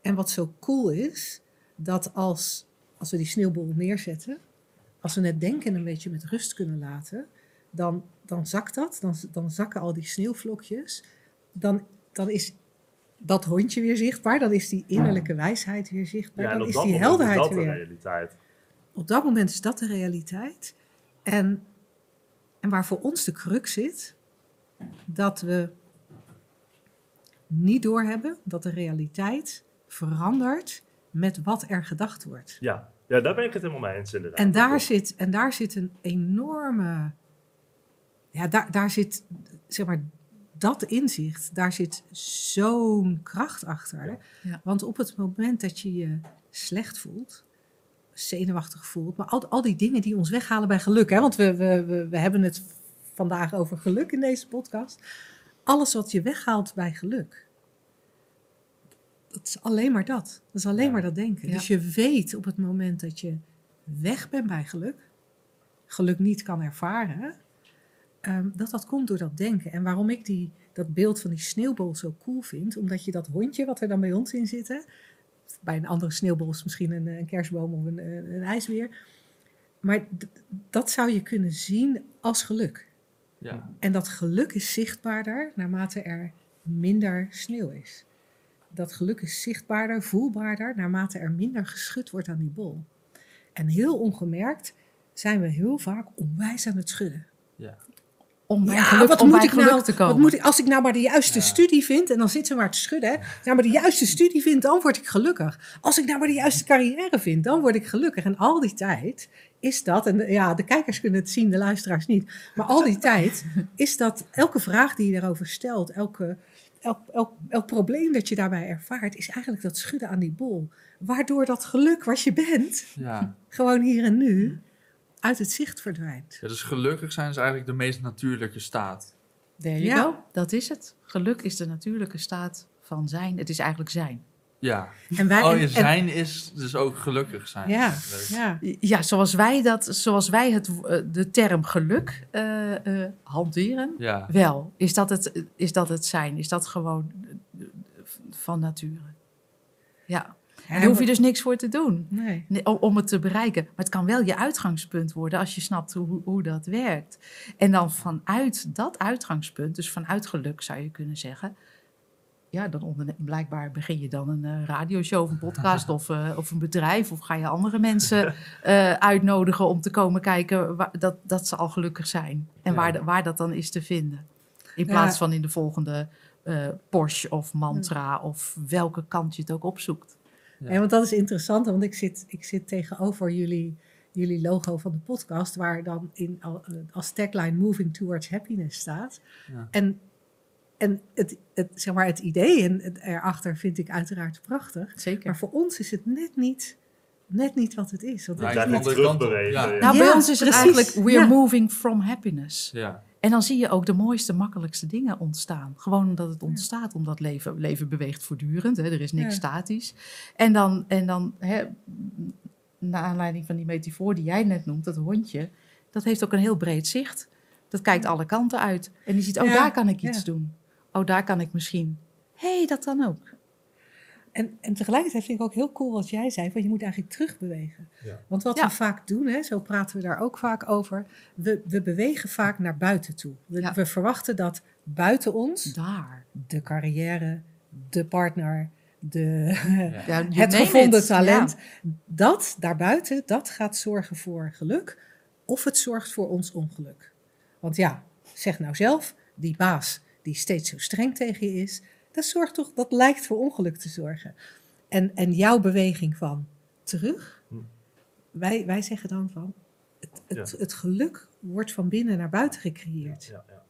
En wat zo cool is, dat als, als we die sneeuwbol neerzetten, als we het denken een beetje met rust kunnen laten, dan, dan zakt dat, dan, dan zakken al die sneeuwvlokjes, dan, dan is dat hondje weer zichtbaar, dan is die innerlijke wijsheid weer zichtbaar, ja dan op is dat die moment helderheid is dat de weer realiteit. op dat moment is dat de realiteit. En, en waar voor ons de crux zit, dat we niet doorhebben dat de realiteit verandert met wat er gedacht wordt. Ja. Ja, daar ben ik het helemaal mee eens inderdaad. En daar, zit, en daar zit een enorme. Ja, daar, daar zit, zeg maar, dat inzicht, daar zit zo'n kracht achter. Ja. Ja. Want op het moment dat je je slecht voelt, zenuwachtig voelt, maar al, al die dingen die ons weghalen bij geluk, hè, want we, we, we, we hebben het vandaag over geluk in deze podcast. Alles wat je weghaalt bij geluk, dat is alleen maar dat. Dat is alleen Ja. maar dat denken. Ja. Dus je weet op het moment dat je weg bent bij geluk, geluk niet kan ervaren, ehm, dat dat komt door dat denken. En waarom ik die, dat beeld van die sneeuwbol zo cool vind, omdat je dat hondje wat er dan bij ons in zit, hè, bij een andere sneeuwbol is misschien een, eh, een kerstboom of een, een, een ijsbeer, maar dat zou je kunnen zien als geluk. Ja. En dat geluk is zichtbaarder naarmate er minder sneeuw is. Dat geluk is zichtbaarder, voelbaarder naarmate er minder geschud wordt aan die bol. En heel ongemerkt zijn we heel vaak onwijs aan het schudden. Ja. Om bij Ja, geluk, wat om moet bij ik geluk nou? te komen. Wat moet ik, als ik nou maar de juiste Ja. studie vind, en dan zitten ze maar te schudden. hè. Nou, maar de juiste studie vind, dan word ik gelukkig. Als ik nou maar de juiste carrière vind, dan word ik gelukkig. En al die tijd is dat, en ja, de kijkers kunnen het zien, de luisteraars niet. Maar al die tijd is dat elke vraag die je daarover stelt, elke, elk, elk, elk probleem dat je daarbij ervaart, is eigenlijk dat schudden aan die bol. Waardoor dat geluk wat je bent, Ja. gewoon hier en nu, uit het zicht verdwijnt. ja, dus gelukkig zijn is eigenlijk de meest natuurlijke staat. There you Ja. go. Dat is het. Geluk is de natuurlijke staat van zijn. Het is eigenlijk zijn. Ja. En wij, Oh, en- je en- zijn is dus ook gelukkig zijn. Ja, ja. Ja, zoals wij, dat, zoals wij het, eh, de term geluk eh, eh, hanteren, Ja. wel. Is dat, het, is dat het zijn? Is dat gewoon van nature? Ja, en daar hoef je dus niks voor te doen. Nee. Om het te bereiken. Maar het kan wel je uitgangspunt worden als je snapt hoe, hoe dat werkt. En dan vanuit dat uitgangspunt, dus vanuit geluk zou je kunnen zeggen, ja, dan blijkbaar begin je dan een eh, radioshow of een podcast of, eh, of een bedrijf. Of ga je andere mensen eh, uitnodigen om te komen kijken waar, dat, dat ze al gelukkig zijn. En Ja. waar, waar dat dan is te vinden. In Ja. plaats van in de volgende Porsche of mantra of welke kant je het ook opzoekt. Ja. Want dat is interessant, want ik zit, ik zit tegenover jullie, jullie logo van de podcast, waar dan in, al- als tagline Moving Towards Happiness staat. Ja. En, en het, het, zeg maar, het idee en het erachter vind ik uiteraard prachtig. Zeker. Maar voor ons is het net niet, net niet wat het is. Want het We ik is niet- terugbewegen. ja. ja. Nou, bij Ja, ons is het eigenlijk we're Ja. moving from happiness. Ja, En dan zie je ook de mooiste, makkelijkste dingen ontstaan. Gewoon omdat het ontstaat, omdat leven, leven beweegt voortdurend. Hè, er is niks Ja. statisch. En dan, en dan hè, naar aanleiding van die metafoor die jij net noemt, dat hondje, dat heeft ook een heel breed zicht. Dat kijkt alle kanten uit. En die ziet, oh, Ja, daar kan ik iets ja. doen. Oh, daar kan ik misschien. Hé, hey, dat dan ook. En, en tegelijkertijd vind ik ook heel cool wat jij zei, want je moet eigenlijk terugbewegen. Ja. Want wat Ja. we vaak doen, hè, zo praten we daar ook vaak over, we, we bewegen vaak naar buiten toe. We, Ja. we verwachten dat buiten ons Daar. de carrière, de partner, de, het gevonden it. talent, dat daarbuiten, dat gaat zorgen voor geluk of het zorgt voor ons ongeluk. Want ja, zeg nou zelf, die baas die steeds zo streng tegen je is, dat zorgt toch, dat lijkt voor ongeluk te zorgen. En, en jouw beweging van terug, Hm. wij, wij zeggen dan van, het, het, Ja. het geluk wordt van binnen naar buiten gecreëerd. Ja, ja.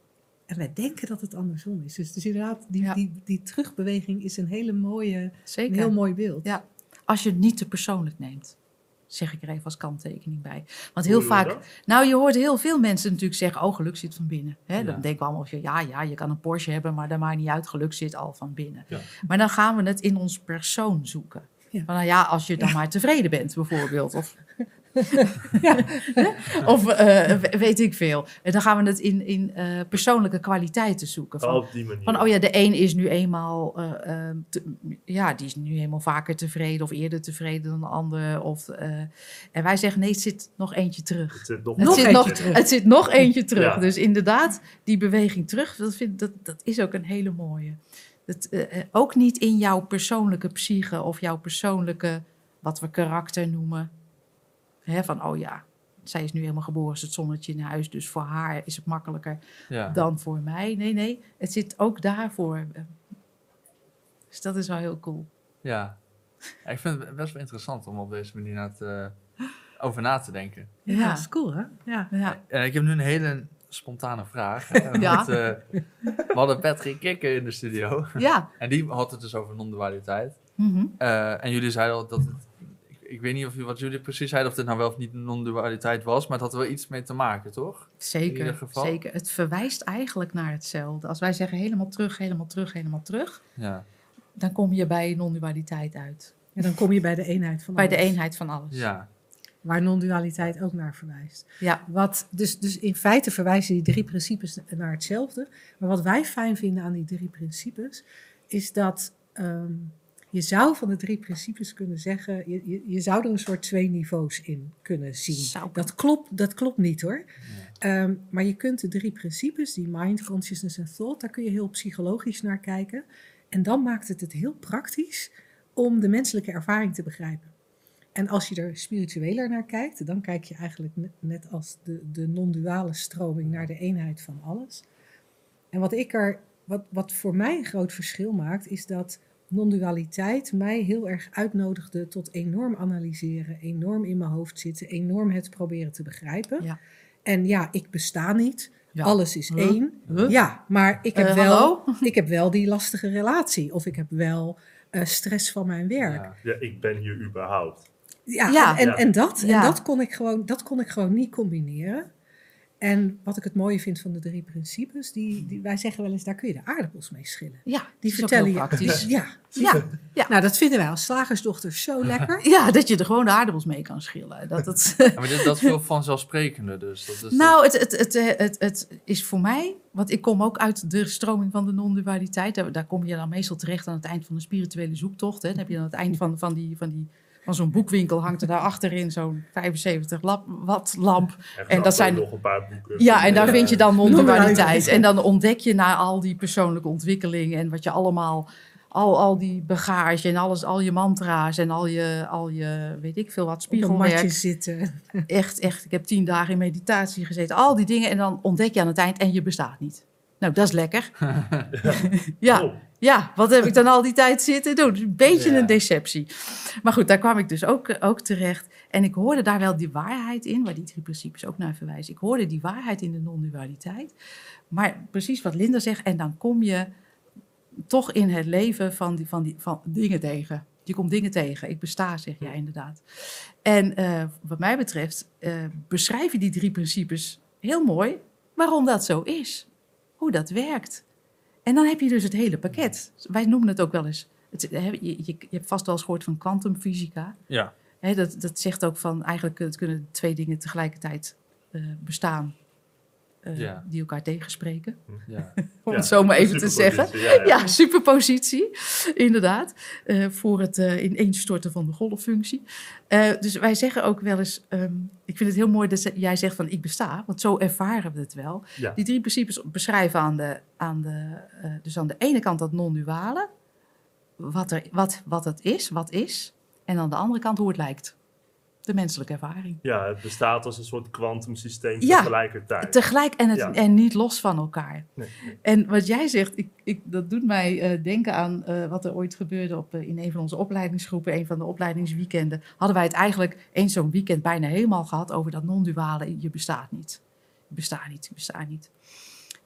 En wij denken dat het andersom is. Dus, dus inderdaad, die, Ja. die, die terugbeweging is een, hele mooie, een heel mooi beeld. Ja. Als je het niet te persoonlijk neemt. Zeg ik er even als kanttekening bij. Want heel vaak, dat? nou je hoort heel veel mensen natuurlijk zeggen, oh geluk zit van binnen. Hè? Ja. Dan denken we allemaal, of je, ja ja, je kan een Porsche hebben, maar dat maakt niet uit, geluk zit al van binnen. Ja. Maar dan gaan we het in ons persoon zoeken. Ja. Van, nou ja, als je dan maar tevreden bent bijvoorbeeld. Of, of eh, we- weet ik veel. En dan gaan we het in, in eh, persoonlijke kwaliteiten zoeken. Van, Oh, op die manier. van, oh ja, de een is nu eenmaal, eh, eh, te- ja, die is nu eenmaal vaker tevreden of eerder tevreden dan de ander. Of, en wij zeggen, nee, het zit nog eentje terug. Het zit nog, Het Nog zit, eentje nog, terug. het zit nog eentje terug. Ja. Dus inderdaad, die beweging terug, dat, vind, dat, dat is ook een hele mooie. Dat, ook niet in jouw persoonlijke psyche of jouw persoonlijke, wat we karakter noemen. Hè, van, oh ja, zij is nu helemaal geboren als het zonnetje in huis, dus voor haar is het makkelijker ja. dan voor mij. Nee, nee, het zit ook daarvoor. Dus dat is wel heel cool. ja. Ik vind het best wel interessant om op deze manier naar te, over na te denken. Ja, Ja. dat is cool hè? Ja. Ja, Eh, ik heb nu een hele spontane vraag. hè, Ja. want, eh, we hadden Patrick Kikker in de studio. ja. En die had het dus over non-dualiteit. Mhm. Eh, en jullie zeiden al dat het, ik, weet niet of, wat jullie precies zeiden, of dit nou wel of niet non-dualiteit was, maar het had wel iets mee te maken, toch? In Zeker, ieder geval. zeker. Het verwijst eigenlijk naar hetzelfde. Als wij zeggen helemaal terug, helemaal terug, helemaal terug, Ja. dan kom je bij non-dualiteit uit. En dan kom je bij de eenheid van Bij de alles, eenheid van alles. Ja. Waar non-dualiteit ook naar verwijst. Ja, Wat, dus, dus in feite verwijzen die drie principes naar hetzelfde. Maar wat wij fijn vinden aan die drie principes, is dat ehm, je zou van de drie principes kunnen zeggen, je, je, je zou er een soort twee niveaus in kunnen zien. Dat klopt, dat klopt niet hoor. Ehm, maar je kunt de drie principes, die mind, consciousness en thought, daar kun je heel psychologisch naar kijken. En dan maakt het het heel praktisch om de menselijke ervaring te begrijpen. En als je er spiritueler naar kijkt, dan kijk je eigenlijk net, net als de, de non-duale stroming naar de eenheid van alles. En wat, ik er, wat, wat voor mij een groot verschil maakt, is dat non-dualiteit mij heel erg uitnodigde tot enorm analyseren, enorm in mijn hoofd zitten, enorm het proberen te begrijpen. Ja. En ja, ik besta niet, Ja. alles is Huh? één. Huh? Ja, maar ik heb, Eh, wel, hallo? ik heb wel die lastige relatie of ik heb wel eh, stress van mijn werk. Ja. Ja, ik ben hier überhaupt. Ja, Ja. En, en, dat, Ja. en dat, kon ik gewoon, dat kon ik gewoon niet combineren. En wat ik het mooie vind van de drie principes, die, die, wij zeggen wel eens, daar kun je de aardappels mee schillen. ja Die vertellen heel je. praktisch. Ja, Ja, ja. nou dat vinden wij als slagersdochters zo lekker. ja, dat je er gewoon de aardappels mee kan schillen. Dat het, Ja, maar dit, dat is veel vanzelfsprekender dus. Dat is nou, het, het, het, eh, het, het is voor mij, want ik kom ook uit de stroming van de non-dualiteit. Daar, daar kom je dan meestal terecht aan het eind van een spirituele zoektocht. Hè. Dan heb je aan het eind van, van, die, van, die, van zo'n boekwinkel, hangt er daar achterin zo'n 75 lap, watt lamp. En, En dat zijn- nog een paar boeken. Ja, en daar vind je dan non-dualiteit. En dan ontdek je na al die persoonlijke ontwikkeling en wat je allemaal al, al die bagage en alles, al je mantra's en al je, al je weet ik veel wat, Op een matje spiegelwerk. zitten. Echt, echt. Ik heb tien dagen in meditatie gezeten. Al die dingen. En dan ontdek je aan het eind en je bestaat niet. Nou, dat is lekker. ja, Top. ja, wat heb ik dan al die tijd zitten doen? Een beetje Ja. een deceptie. Maar goed, daar kwam ik dus ook, ook terecht. En ik hoorde daar wel die waarheid in, waar die drie principes ook naar verwijzen. Ik hoorde die waarheid in de non-dualiteit. Maar precies wat Linda zegt, en dan kom je toch in het leven van, die, van, die, van dingen tegen. Je komt dingen tegen. Ik besta, zeg jij inderdaad. En eh, wat mij betreft eh, beschrijf je die drie principes heel mooi waarom dat zo is. Hoe dat werkt. En dan heb je dus het hele pakket. Wij noemen het ook wel eens. Het, je, je, je hebt vast wel eens gehoord van kwantumfysica. Ja. Dat, dat zegt ook van eigenlijk het kunnen twee dingen tegelijkertijd eh, bestaan. Eh, Ja. Die elkaar tegenspreken. Ja. Om Ja, het zo maar even te zeggen. Ja, superpositie, inderdaad. eh, voor het uh, ineenstorten van de golffunctie. Dus wij zeggen ook wel eens... Um, ik vind het heel mooi dat jij zegt van ik besta. Want zo ervaren we het wel. Die drie principes beschrijven aan de, aan de... Dus aan de ene kant dat non-duale. Wat, er, wat, wat het is, wat is. En aan de andere kant hoe het lijkt. De menselijke ervaring. Ja, het bestaat als een soort kwantumsysteem Ja, tegelijkertijd. Tegelijk en, het, Ja. en niet los van elkaar. Nee, nee. En wat jij zegt, ik, ik, dat doet mij eh, denken aan eh, wat er ooit gebeurde op, eh, in een van onze opleidingsgroepen, een van de opleidingsweekenden. Hadden wij het eigenlijk eens zo'n weekend bijna helemaal gehad over dat non-duale. Je bestaat niet. Je bestaat niet, je bestaat niet.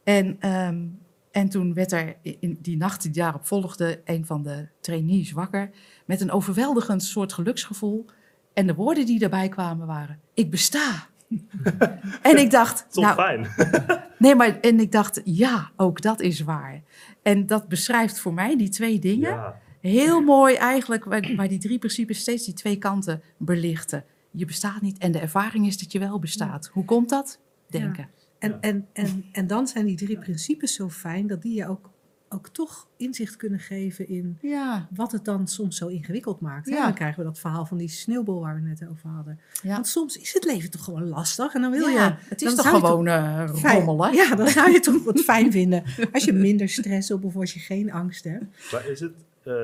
En, ehm, en toen werd er in die nacht die daarop volgde, een van de trainees wakker met een overweldigend soort geluksgevoel. En de woorden die daarbij kwamen waren: Ik besta. en ik dacht, Toch nou, fijn. Nee, maar en ik dacht, ja, ook dat is waar. En dat beschrijft voor mij die twee dingen Ja, heel mooi eigenlijk, waar, waar die drie principes steeds die twee kanten belichten. Je bestaat niet en de ervaring is dat je wel bestaat. Hoe komt dat? Denken. En, Ja. en, en, en dan zijn die drie principes zo fijn dat die je ook, ook toch inzicht kunnen geven in Ja, wat het dan soms zo ingewikkeld maakt. Ja. Dan krijgen we dat verhaal van die sneeuwbal waar we het net over hadden. ja. Want soms is het leven toch gewoon lastig en dan wil Ja, je... het is dan toch zou je gewoon rommelen? Ja, dan zou je toch wat fijn vinden als je minder stress op of als je geen angst hebt. maar is het eh,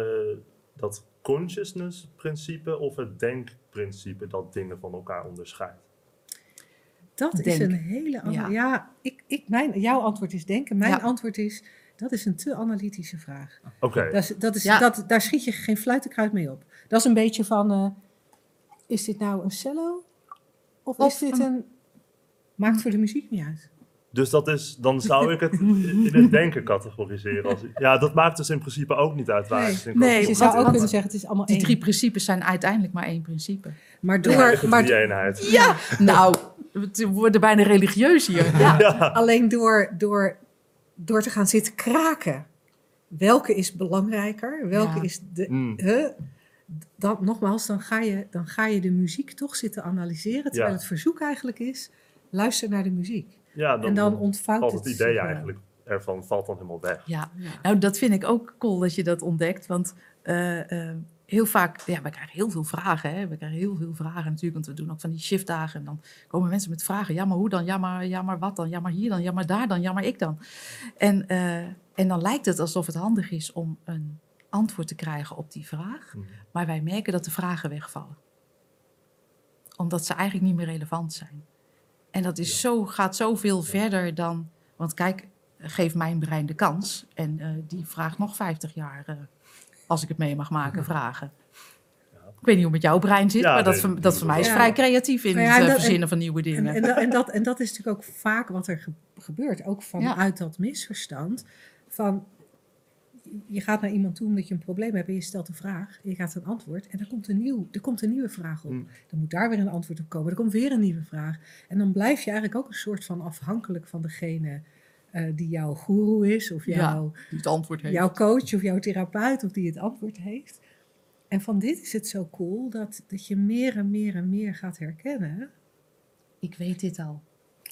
dat consciousness-principe of het denkprincipe dat dingen van elkaar onderscheidt? Dat is een hele andere... Ja. Ja, ik, ik, mijn, jouw antwoord is denken. Mijn Ja. antwoord is, dat is een te analytische vraag. Oké, Dat is, dat is, Ja. dat, daar schiet je geen fluitenkruid mee op. Dat is een beetje van, eh, is dit nou een cello? Of, Of is dit een- een... Maakt voor de muziek niet uit. dus dat is, dan zou ik het in het denken categoriseren. Als, ja, dat maakt dus in principe ook niet uit waar Nee. het in Nee, je zou ook kunnen zeggen, het is allemaal Die één. drie principes zijn uiteindelijk maar één principe. Maar door, maar drie-eenheid. Ja, nou, we worden bijna religieus hier. Ja. alleen door, door, door te gaan zitten kraken. Welke is belangrijker? Welke Ja. is de... Mm. Huh? Dan, nogmaals, dan ga, je, dan ga je de muziek toch zitten analyseren. Terwijl Ja. het verzoek eigenlijk is, luister naar de muziek. Ja, dan, en dan ontvouwt valt het het idee eigenlijk ervan valt dan helemaal weg. Ja, Ja. nou dat vind ik ook cool dat je dat ontdekt. Want eh, eh, heel vaak, ja, we krijgen heel veel vragen. Hè? We krijgen heel veel vragen natuurlijk, want we doen ook van die shiftdagen. En dan komen mensen met vragen. Ja, maar hoe dan? Ja, maar, ja, maar wat dan? Ja, maar hier dan? Ja, maar daar dan? Ja, maar ik dan? En, eh, en dan lijkt het alsof het handig is om een antwoord te krijgen op die vraag. Mhm. Maar wij merken dat de vragen wegvallen. Omdat ze eigenlijk niet meer relevant zijn. En dat is zo, gaat zoveel verder dan... Want kijk, geef mijn brein de kans. En eh, die vraagt nog 50 jaar, eh, als ik het mee mag maken, vragen. Ik weet niet hoe het met jouw brein zit, Ja, maar dat, nee, voor, dat voor mij is ja. vrij creatief in ja, het eh, dat- verzinnen van nieuwe En, dingen. en, dat, en, dat, en dat is natuurlijk ook vaak wat er ge- gebeurt. Ook vanuit dat misverstand. Van, je gaat naar iemand toe omdat je een probleem hebt en je stelt een vraag. En je gaat een antwoord en er komt een, nieuw, er komt een nieuwe vraag op. Mm. Dan moet daar weer een antwoord op komen. Er komt weer een nieuwe vraag. En dan blijf je eigenlijk ook een soort van afhankelijk van degene eh, die jouw guru is. Of Ja, jouw, die het antwoord heeft. jouw coach of jouw therapeut of die het antwoord heeft. En van dit is het zo cool dat, dat je meer en meer en meer gaat herkennen. Ik weet dit al.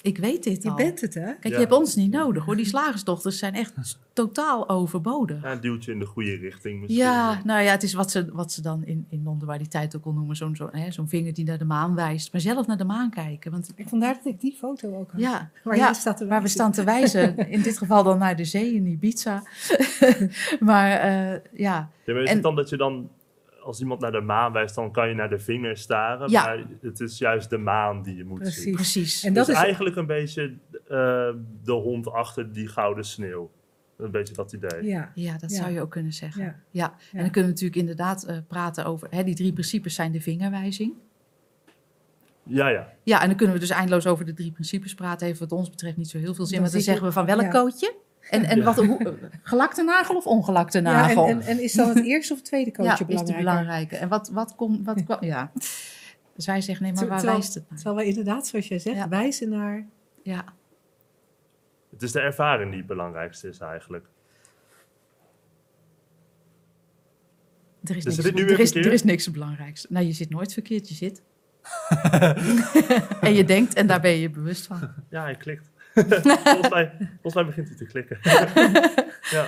Ik weet dit Je al. bent het, hè? Kijk, Ja. je hebt ons niet nodig hoor. Die slagersdochters zijn echt totaal overbodig. Ja, een duwtje in de goede richting misschien. Ja, nou ja, het is wat ze, wat ze dan in, in non-dualiteit ook al noemen. Zo'n zo, hè, zo'n vinger die naar de maan wijst. Maar zelf naar de maan kijken. Want Ik vandaar dat ik die foto ook had. ja, Waar ja staat te waar we staan te wijzen. In dit geval dan naar de zee in Ibiza. maar eh, ja, Ja, maar is En- het dan dat je dan, als iemand naar de maan wijst, dan kan je naar de vinger staren? Ja. Maar het is juist de maan die je moet Precies. zien. precies. En Dat dat is eigenlijk een beetje eh, de hond achter die gouden sneeuw. Een beetje dat idee. Ja, Ja, dat Ja. zou je ook kunnen zeggen. ja. Ja, en dan kunnen we natuurlijk inderdaad eh, praten over... Hè, die drie principes zijn de vingerwijzing. Ja, ja. Ja, en dan kunnen we dus eindeloos over de drie principes praten. Heeft wat ons betreft niet zo heel veel zin. Dan Want dan zeggen we van welk ja. kootje? En, en Ja. wat, hoe, eh, gelakte nagel of ongelakte Ja, nagel? en, en, en is dan het eerste of het tweede coachje ja, is de belangrijker? belangrijke. En wat, wat komt... Wat, kwam- ja. Dus wij zeggen, nee, maar waar Terwijl- wijst het naar? Terwijl we inderdaad, zoals jij zegt, Ja. wijzen naar... Ja, Het is de ervaring die het belangrijkste is eigenlijk. er is, Dus niks, er, weer is, er is niks belangrijks. Nou, je zit nooit verkeerd, je zit. en je denkt, en daar ben je je bewust van. Ja, hij klikt. Volgens, mij, volgens mij begint hij te klikken. ja.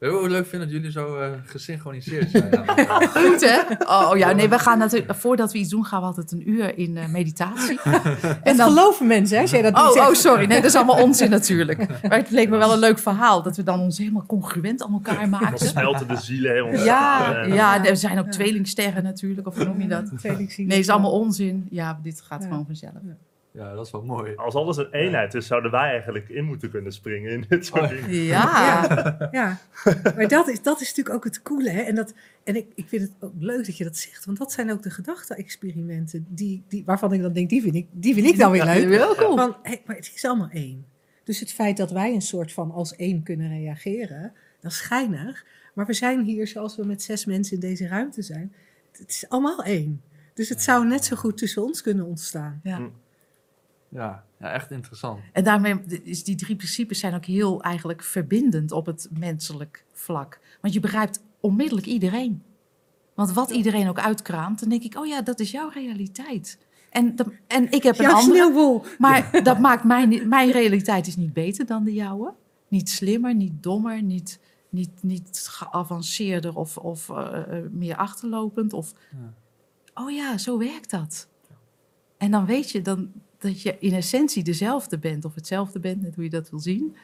Je hoe leuk vind dat jullie zo eh, gesynchroniseerd zijn? Goed, hè? Oh ja, nee, we gaan natuurlijk... Voordat we iets doen, gaan we altijd een uur in eh, meditatie. En dan- geloven mensen, hè, als jij dat niet Oh, zegt. oh, sorry. Nee, dat is allemaal onzin natuurlijk. Maar het leek me wel een leuk verhaal. Dat we dan ons helemaal congruent aan elkaar Dan maakten. smelten de zielen helemaal Ja, ja, er zijn ook tweelingsterren natuurlijk. Of hoe noem je dat? Tweelingzielen. Nee, het is allemaal onzin. Ja, dit gaat Ja. gewoon vanzelf. Ja, dat is wel mooi. Als alles een eenheid is, zouden wij eigenlijk in moeten kunnen springen in dit soort dingen. Ja. Ja, maar dat is, dat is natuurlijk ook het coole. Hè? En, dat, en ik, ik vind het ook leuk dat je dat zegt. Want dat zijn ook de gedachte-experimenten die, die, waarvan ik dan denk, die vind ik, die vind ik dan weer leuk. Van, hé, maar het is allemaal één. Dus het feit dat wij een soort van als één kunnen reageren, dat is schijnig. Maar we zijn hier zoals we met zes mensen in deze ruimte zijn. Het is allemaal één. Dus het zou net zo goed tussen ons kunnen ontstaan. Ja. Ja, ja echt interessant. En daarmee is die drie principes zijn ook heel eigenlijk verbindend op het menselijk vlak. Want je begrijpt onmiddellijk iedereen. Want wat iedereen ook uitkraamt, dan denk ik, oh ja, dat is jouw realiteit. En, dat- en ik heb een Ja, andere. sneeuwwol. Maar dat maakt mijn, mijn realiteit is niet beter dan de jouwe. Niet slimmer, niet dommer, niet, niet, niet geavanceerder of, of eh, eh, meer achterlopend. Of... Ja. Oh ja, zo werkt dat. En dan weet je dan dat je in essentie dezelfde bent of hetzelfde bent, net hoe je dat wil zien.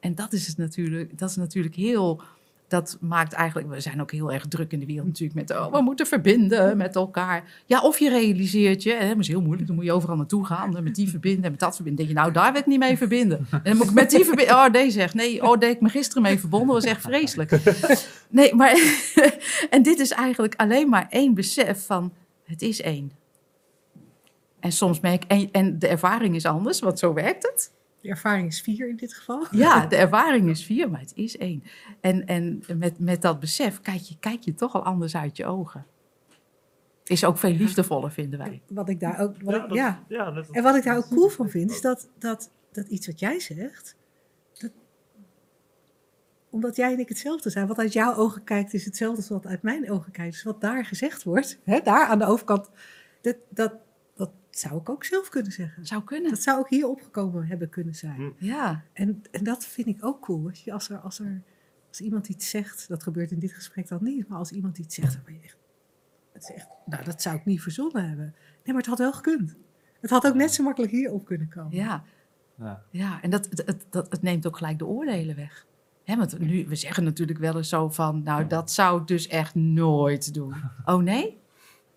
En dat is het natuurlijk, dat is natuurlijk heel. Dat maakt eigenlijk, we zijn ook heel erg druk in de wereld natuurlijk met, oh, we moeten verbinden met elkaar. Ja, of je realiseert je, dat is heel moeilijk, dan moet je overal naartoe gaan, en met die verbinden en met dat verbinden. denk je, nou, daar wil ik niet mee verbinden. En dan moet ik met die verbinden, oh, deze zegt, nee, oh, heb ik me gisteren mee verbonden, was echt vreselijk. Nee, maar, en dit is eigenlijk alleen maar één besef van, het is één. En soms merk en, en de ervaring is anders, want zo werkt het. De ervaring is vier in dit geval. Ja, de ervaring is vier, maar het is één. En, en met, met dat besef kijk je, kijk je toch al anders uit je ogen. Is ook veel liefdevoller, vinden wij. Wat ik daar ook. Wat Ja, ik, dat- ja. ja, dat- En wat ik daar ook cool van vind, is dat, dat, dat iets wat jij zegt. Dat, omdat jij en ik hetzelfde zijn. Wat uit jouw ogen kijkt, is hetzelfde als wat uit mijn ogen kijkt. Dus wat daar gezegd wordt, hè, daar aan de overkant, dat, dat, dat zou ik ook zelf kunnen zeggen. Zou kunnen. Dat zou ook hier opgekomen hebben kunnen zijn. Hm. Ja, En, en dat vind ik ook cool. Als, je, als, er, als, er, als iemand iets zegt, dat gebeurt in dit gesprek dan niet, maar als iemand iets zegt, dan ben je echt, het is echt, nou dat zou ik niet verzonnen hebben. Nee, maar het had wel gekund. Het had ook net zo makkelijk hier op kunnen komen. ja, Ja. ja. En dat, het, het, dat, het neemt ook gelijk de oordelen weg. Hè, want nu, we zeggen natuurlijk wel eens zo van, nou dat zou ik dus echt nooit doen. Oh nee?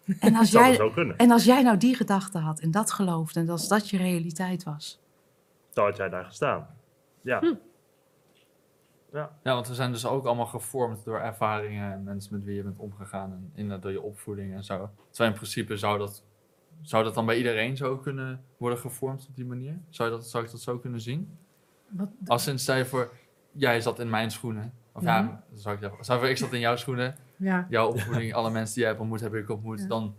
En als zou jij, en als jij nou die gedachte had en dat geloofde en als dat je realiteit was. Dan had jij daar gestaan. Ja. Hm. Ja. ja, want we zijn dus ook allemaal gevormd door ervaringen en mensen met wie je bent omgegaan en inderdaad door je opvoeding en zo. Terwijl in principe zou dat, zou dat dan bij iedereen zo kunnen worden gevormd op die manier? Zou, je dat, zou ik dat zo kunnen zien? Wat, Als in, stel je voor, jij zat in mijn schoenen. Of ja, Mhm. zou ik zeggen, stel je voor, ik zat in jouw schoenen. Ja. Jouw opvoeding, alle mensen die jij hebt ontmoet, heb ik ontmoet. Ja. Dan,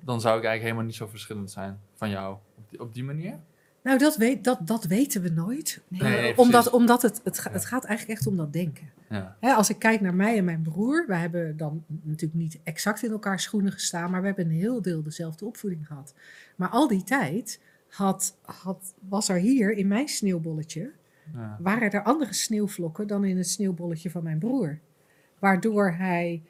dan zou ik eigenlijk helemaal niet zo verschillend zijn van jou. Op die, op die manier? Nou, dat, weet, dat, dat weten we nooit. Nee, Nee, Eh, nee, omdat omdat het, het, het gaat eigenlijk echt om dat denken. Ja. Hè, als ik kijk naar mij en mijn broer, wij hebben dan natuurlijk niet exact in elkaars schoenen gestaan, maar we hebben een heel deel dezelfde opvoeding gehad. Maar al die tijd had, had, was er hier in mijn sneeuwbolletje, Ja. waren er andere sneeuwvlokken dan in het sneeuwbolletje van mijn broer. Waardoor hij,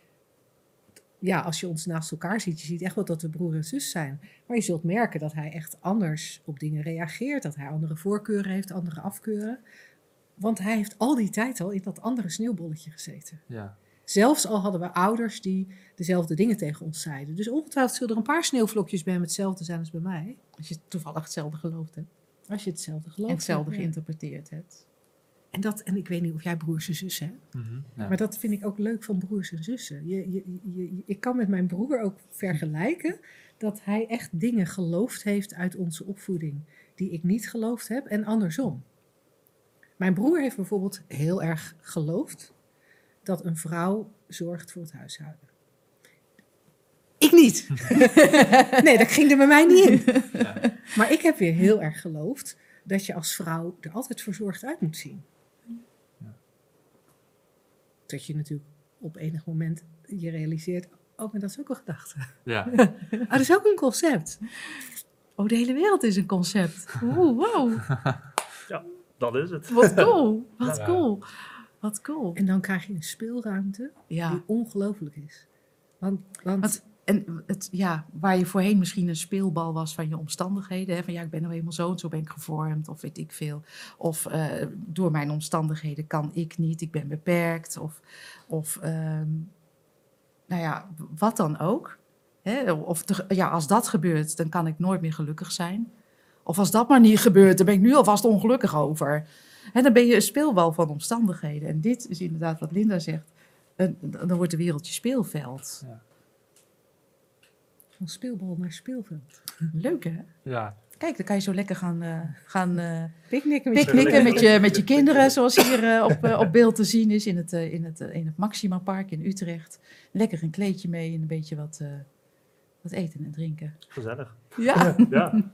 ja, als je ons naast elkaar ziet, je ziet echt wel dat we broer en zus zijn. Maar je zult merken dat hij echt anders op dingen reageert, dat hij andere voorkeuren heeft, andere afkeuren. Want hij heeft al die tijd al in dat andere sneeuwbolletje gezeten. Ja. Zelfs al hadden we ouders die dezelfde dingen tegen ons zeiden. Dus ongetwijfeld zullen er een paar sneeuwvlokjes bij hem hetzelfde zijn als bij mij. Als je toevallig hetzelfde geloofd hebt. Als je hetzelfde gelooft. En hetzelfde Ja. geïnterpreteerd hebt. En, dat, en ik weet niet of jij broers en zussen hebt. Mhm. Ja. Maar dat vind ik ook leuk van broers en zussen. Je, je, je, je- ik kan met mijn broer ook vergelijken dat hij echt dingen geloofd heeft uit onze opvoeding die ik niet geloofd heb en andersom. Mijn broer heeft bijvoorbeeld heel erg geloofd dat een vrouw zorgt voor het huishouden. Ik niet. nee, dat ging er bij mij niet in. Ja. Maar ik heb weer heel erg geloofd dat je als vrouw er altijd verzorgd uit moet zien. Ja. Dat je natuurlijk op enig moment je realiseert, oh, maar dat is ook een gedachte. Ja. Ah, dat is ook een concept. Oh, de hele wereld is een concept. Oeh, wow. Dat is het. Wat cool. Wat Ja. cool. Wat cool. En dan krijg je een speelruimte die Ja. ongelooflijk is. Want, want, Want, en het, ja, waar je voorheen misschien een speelbal was van je omstandigheden. Hè, van ja, ik ben nou eenmaal zo en zo ben ik gevormd, of weet ik veel. Of eh, door mijn omstandigheden kan ik niet, ik ben beperkt. Of, of ehm, nou ja, wat dan ook. Hè, of ja, als dat gebeurt, dan kan ik nooit meer gelukkig zijn. Of als dat maar niet gebeurt, dan ben ik nu alvast ongelukkig over. Hè, dan ben je een speelbal van omstandigheden. En dit is inderdaad wat Linda zegt. dan wordt de wereld je speelveld. Van speelbal naar speelveld. Leuk hè? ja. Kijk, dan kan je zo lekker gaan, eh, gaan eh, Picknicken met je picknicken met je, met je kinderen, zoals hier eh, op, op beeld te zien is in het, in het, in het Maxima Park in Utrecht. Lekker een kleedje mee en een beetje wat, eh, wat eten en drinken. Gezellig. Ja, Ja,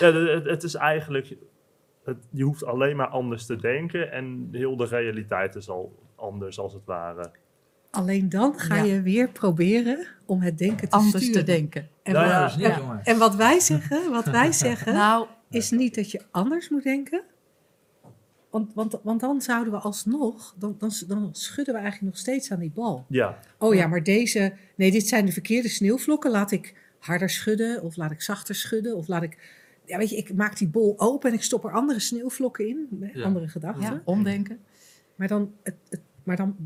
ja het, het is eigenlijk... Het, je hoeft alleen maar anders te denken en heel de realiteit is al anders als het ware. Alleen dan ga Ja. je weer proberen om het denken te anders sturen. te denken. En, Nou wat, ja, niet, en- wat wij zeggen, wat wij zeggen Nou, is niet dat je anders moet denken. Want, want, want dan zouden we alsnog, dan, dan, dan schudden we eigenlijk nog steeds aan die bal. Ja, Oh ja, Ja. maar deze, nee, dit zijn de verkeerde sneeuwvlokken. Laat ik harder schudden of laat ik zachter schudden of laat ik, ja weet je, ik maak die bol open en ik stop er andere sneeuwvlokken in, hè, Ja. andere gedachten. ja, omdenken. Maar dan, het, het, maar dan,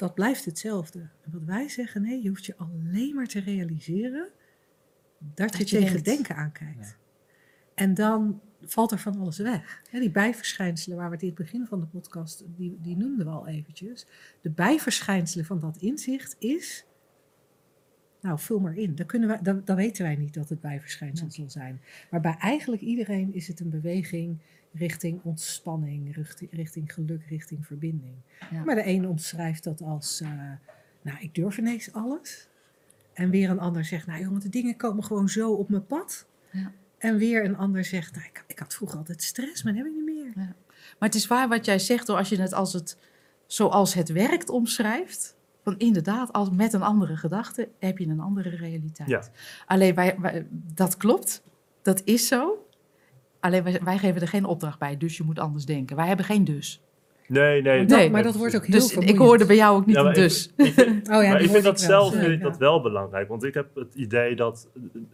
dat blijft hetzelfde. En wat wij zeggen, nee, je hoeft je alleen maar te realiseren dat, je, Dat je tegen denkt. denken aankijkt. Ja. En dan valt er van alles weg. Die bijverschijnselen waar we het in het begin van de podcast, die, die noemden we al eventjes. De bijverschijnselen van dat inzicht is, nou vul maar in. Dan, kunnen dan, dan weten wij niet dat het bijverschijnsel zal zijn. Maar bij eigenlijk iedereen is het een beweging richting ontspanning, richting, richting geluk, richting verbinding. Ja. Maar de ene omschrijft dat als, eh, nou, ik durf ineens alles. En weer een ander zegt, nou jongen, de dingen komen gewoon zo op mijn pad. Ja. En weer een ander zegt, nou, ik, ik had vroeger altijd stress, maar dat heb ik niet meer. Maar het is waar wat jij zegt, hoor, als je het als het zoals het werkt omschrijft. Van inderdaad, als met een andere gedachte heb je een andere realiteit. Ja. Alleen wij, wij- dat klopt, dat is zo. Alleen wij, wij geven er geen opdracht bij, dus je moet anders denken. Wij hebben geen dus. nee, nee. Maar Nee. dat, maar dat wordt ook heel Dus ik hoorde bij jou ook niet Ja, een dus. Ik, vind- Oh ja, maar ik vind dat zelf Ja, vind ik ja. dat wel belangrijk. Want ik heb het idee dat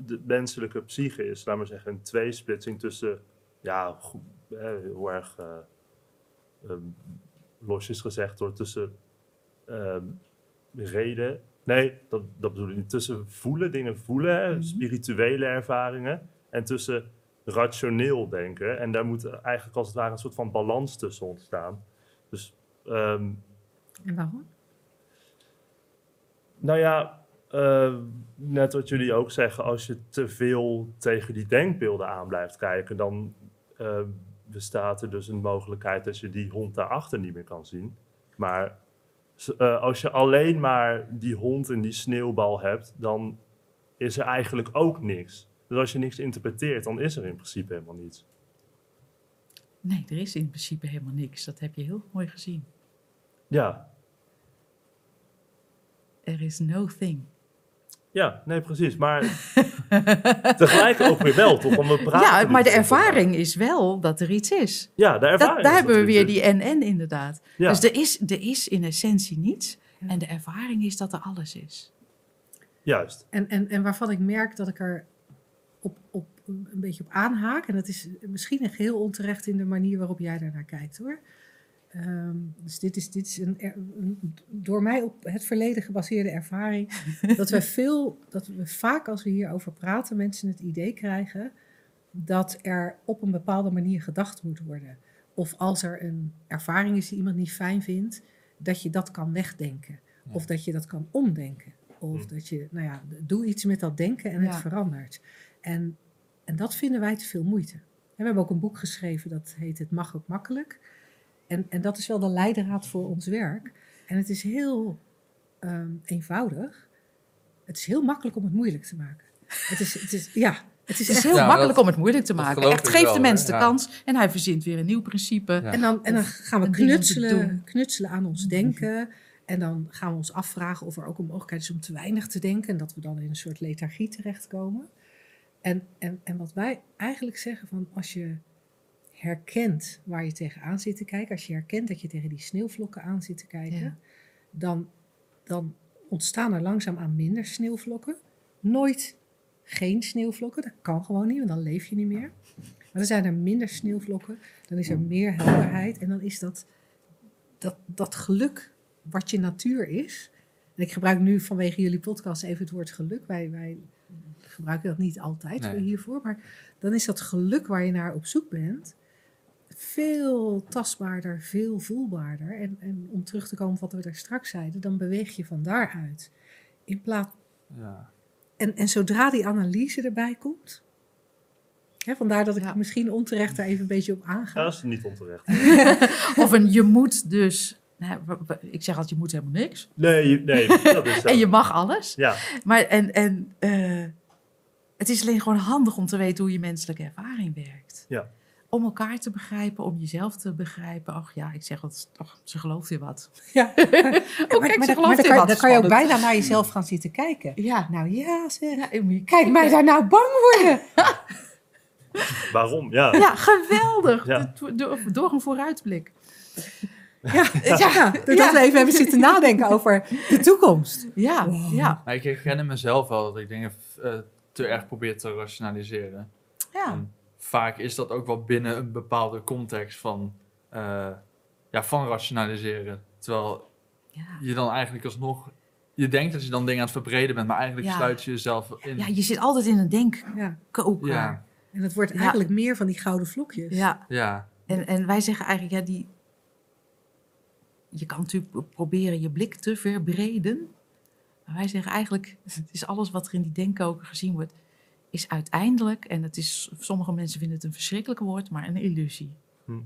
de menselijke psyche is, laten we zeggen, een tweesplitsing tussen, ja, goed, heel erg eh, ehm, losjes gezegd door tussen ehm, reden. Nee, dat, dat bedoel ik niet. Tussen voelen, dingen voelen, Mhm. spirituele ervaringen. En tussen rationeel denken. En daar moet eigenlijk als het ware een soort van balans tussen ontstaan. Dus ehm, En waarom? nou ja, eh, net wat jullie ook zeggen, als je te veel tegen die denkbeelden aan blijft kijken, dan eh, bestaat er dus een mogelijkheid dat je die hond daarachter niet meer kan zien. Maar eh, als je alleen maar die hond en die sneeuwbal hebt, dan is er eigenlijk ook niks. Dus als je niks interpreteert, dan is er in principe helemaal niets. Nee, er is in principe helemaal niks. Dat heb je heel mooi gezien. Ja, Er is no thing. Ja, nee, precies. Maar tegelijk ook weer wel, toch? Want we praten Ja, maar de ervaring is wel dat er iets is. Ja, de ervaring. Dat, daar is hebben we weer natuurlijk die en-en inderdaad. Ja. Dus er is, er is in essentie niets. Ja. En de ervaring is dat er alles is. Juist. En, en, en waarvan ik merk dat ik er op, op, een beetje op aanhaak. En dat is misschien een geheel onterecht in de manier waarop jij daarnaar kijkt hoor. Ehm, dus dit is, dit is een, een door mij op het verleden gebaseerde ervaring. dat we veel, dat we vaak als we hierover praten, mensen het idee krijgen dat er op een bepaalde manier gedacht moet worden. Of als er een ervaring is die iemand niet fijn vindt, dat je dat kan wegdenken. Ja. Of dat je dat kan omdenken. Of Hm. dat je, nou ja, doe iets met dat denken en het verandert. En, en dat vinden wij te veel moeite. En we hebben ook een boek geschreven dat heet Het mag ook makkelijk. En, en dat is wel de leidraad voor ons werk. En het is heel ehm, eenvoudig. Het is heel makkelijk om het moeilijk te maken. Het is, het is, ja, het is Het is echt... heel Ja, makkelijk dat- om het moeilijk te maken. Echt, geef wel, de mens de Ja. kans en hij verzint weer een nieuw principe. Ja. En dan, en dan gaan we knutselen, knutselen aan ons denken. En dan gaan we ons afvragen of er ook een mogelijkheid is om te weinig te denken. En dat we dan in een soort lethargie terechtkomen. En, en, en wat wij eigenlijk zeggen van als je herkent waar je tegenaan zit te kijken. Als je herkent dat je tegen die sneeuwvlokken aan zit te kijken. Ja. Dan, dan ontstaan er langzaamaan minder sneeuwvlokken. Nooit geen sneeuwvlokken. Dat kan gewoon niet, want dan leef je niet meer. Maar dan zijn er minder sneeuwvlokken. Dan is er meer helderheid. En dan is dat, dat, dat geluk wat je natuur is. En ik gebruik nu vanwege jullie podcast even het woord geluk. Wij, wij gebruiken dat niet altijd Nee. hiervoor. Maar dan is dat geluk waar je naar op zoek bent. Veel tastbaarder, veel voelbaarder. En, en om terug te komen op wat we daar straks zeiden, dan beweeg je van daaruit. In plaats Ja. en, en zodra die analyse erbij komt, hè, vandaar dat ik Ja. misschien onterecht daar even een beetje op aanga. Dat is niet onterecht. Of een je moet dus... Nou, ik zeg altijd, je moet helemaal niks. Nee, je- nee, dat is zo. En je mag alles. Ja, Maar en, en eh, het is alleen gewoon handig om te weten hoe je menselijke ervaring werkt. Ja. Om elkaar te begrijpen, om jezelf te begrijpen. Ach ja, ik zeg het, ach, ze gelooft weer wat. Ja. Oh, maar, kijk, maar, ze maar, gelooft kan, wat. dan kan je ook bijna naar jezelf gaan zitten kijken. Ja. Nou ja, zeg. ja Kijk mij daar nou bang worden. waarom? Ja. Ja, geweldig. Ja. Door, door, door een vooruitblik. Ja, ja, dat we even hebben zitten nadenken over de toekomst. Ja, Wow. ja, Maar ik herken in mezelf wel dat ik dingen eh, te erg probeer te rationaliseren. ja. En vaak is dat ook wel binnen een bepaalde context van, eh, ja, van rationaliseren. Terwijl ja. je dan eigenlijk alsnog... Je denkt dat je dan dingen aan het verbreden bent, maar eigenlijk Ja. sluit je jezelf in. Ja, je zit altijd in een denkkoker. Ja. En het wordt Ja. eigenlijk meer van die gouden vlokjes. ja. ja, En, en wij zeggen eigenlijk, ja, die... Je kan natuurlijk pro- proberen je blik te verbreden. Maar wij zeggen eigenlijk, het is alles wat er in die denkkoker gezien wordt, is uiteindelijk, en het is, sommige mensen vinden het een verschrikkelijk woord, maar een illusie. Hm.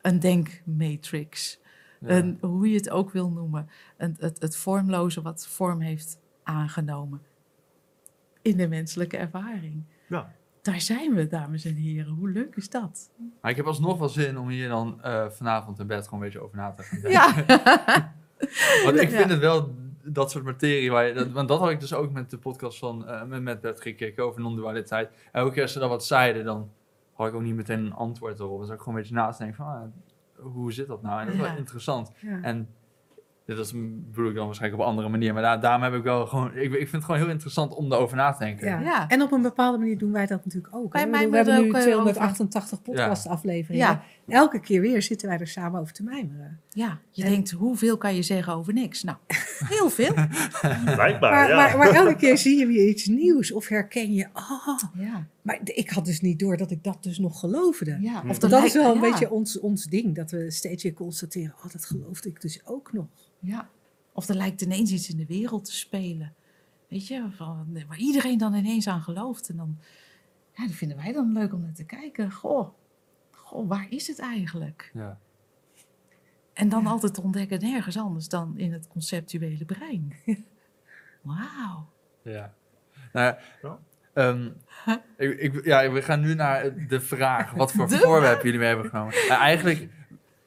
Een denkmatrix. ja. Een, hoe je het ook wil noemen. Een, het, het vormloze wat vorm heeft aangenomen. In de menselijke ervaring. Ja. Daar zijn we, dames en heren. Hoe leuk is dat? Maar ik heb alsnog wel zin om hier dan eh, vanavond in bed gewoon een beetje over na te gaan denken. Ja. Want ik Ja. vind het wel dat soort materie, waar je, dat, want dat had ik dus ook met de podcast van eh, met, met gekeken over non-dualiteit. Elke keer als ze dan wat zeiden, dan had ik ook niet meteen een antwoord erop. Dus ik gewoon een beetje naast denken van, ah, hoe zit dat nou? En dat is Ja. wel interessant. Ja. En dit is, bedoel ik dan waarschijnlijk op een andere manier, maar daar, daarom heb ik wel gewoon, ik, ik vind het gewoon heel interessant om erover na te denken. Ja. Ja. En op een bepaalde manier doen wij dat natuurlijk ook. bedoel, we hebben nu ook, eh, 288 podcastafleveringen. Ja. Elke keer weer zitten wij er samen over te mijmeren. Ja, je En- denkt, hoeveel kan je zeggen over niks? Nou, heel veel. Blijkbaar, Maar, ja. maar, maar elke keer zie je weer iets nieuws of herken je... Oh, Ja, maar ik had dus niet door dat ik dat dus nog geloofde. ja. Of Dat, lijkt- is wel een ja, beetje ons, ons ding, dat we steeds weer constateren... Oh, dat geloofde ik dus ook nog. Ja. Of er lijkt ineens iets in de wereld te spelen. Weet je, van, waar iedereen dan ineens aan gelooft. En dan, ja, dat vinden wij dan leuk om naar te kijken. Goh, goh waar is het eigenlijk? Ja. En dan altijd te ontdekken nergens anders dan in het conceptuele brein. Wauw. Ja. Nou, ja, ehm, ik, ik, ja, we gaan nu naar de vraag. Wat voor De voorwerp jullie mee hebben genomen. Eigenlijk,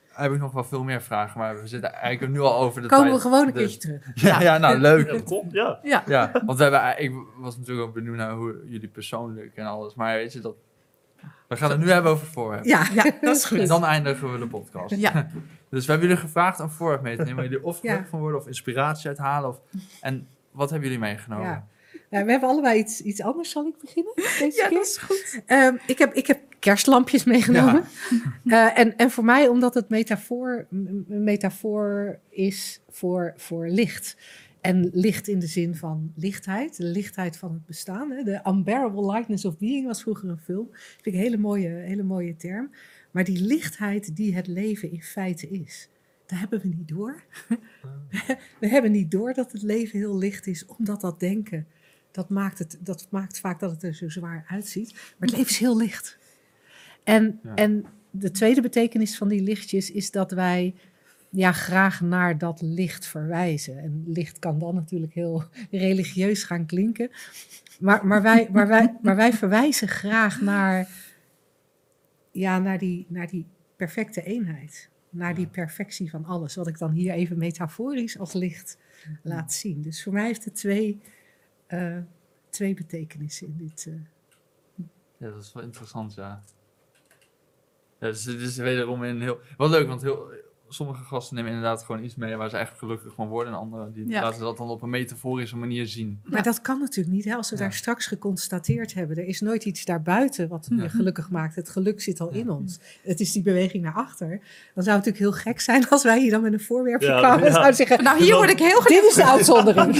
heb ik nog wel veel meer vragen, maar we zitten eigenlijk nu al over de Komen tijd. we gewoon een Dus- keertje terug. Ja, ja, nou leuk. Ja, top, ja. Ja. Ja, want we hebben, ik was natuurlijk ook benieuwd naar hoe jullie persoonlijk en alles. Maar weet je, dat, we gaan het nu hebben over het voorwerp. Ja, Ja, dat is En goed. dan eindigen we de podcast. Ja, Dus we hebben jullie gevraagd een voorwerp mee te nemen. Jullie of Ja. gelukkig van worden of inspiratie uithalen. Of, en wat hebben jullie meegenomen? Ja. Nou, we hebben allebei iets, iets anders. Zal ik beginnen? Deze ja keer? dat is goed. Ehm, ik, heb, ik heb kerstlampjes meegenomen. Eh, en, en voor mij, omdat het metafoor, een metafoor is voor, voor licht. En licht in de zin van lichtheid, de lichtheid van het bestaan. Hè. De unbearable lightness of being was vroeger een film. Vind ik een hele mooie, hele mooie term. Maar die lichtheid die het leven in feite is, daar hebben we niet door. we hebben niet door dat het leven heel licht is, omdat dat denken, dat maakt, het, dat maakt vaak dat het er zo zwaar uitziet. Maar het leven is heel licht. En, Ja. en de tweede betekenis van die lichtjes is dat wij ja, graag naar dat licht verwijzen. En licht kan dan natuurlijk heel religieus gaan klinken. Maar, maar, wij, maar, wij, maar wij verwijzen graag naar, ja, naar, die, naar die perfecte eenheid. Naar die perfectie van alles. Wat ik dan hier even metaforisch als licht laat zien. Dus voor mij heeft het twee, eh, twee betekenissen in dit. eh, Ja, dat is wel interessant, ja. Ja, dus het is wederom een heel... Wel leuk, want heel, sommige gasten nemen inderdaad gewoon iets mee waar ze echt gelukkig van worden. En anderen die Ja. laten dat dan op een metaforische manier zien. Maar dat kan natuurlijk niet, hè? als we Ja. daar straks geconstateerd hebben. Er is nooit iets daarbuiten wat je gelukkig maakt. Het geluk zit al Ja. in ons. Het is die beweging naar achter. Dan zou het natuurlijk heel gek zijn als wij hier dan met een voorwerpje Ja, kwamen. En zouden zeggen, Nou, hier word ik heel dit is de uitzondering.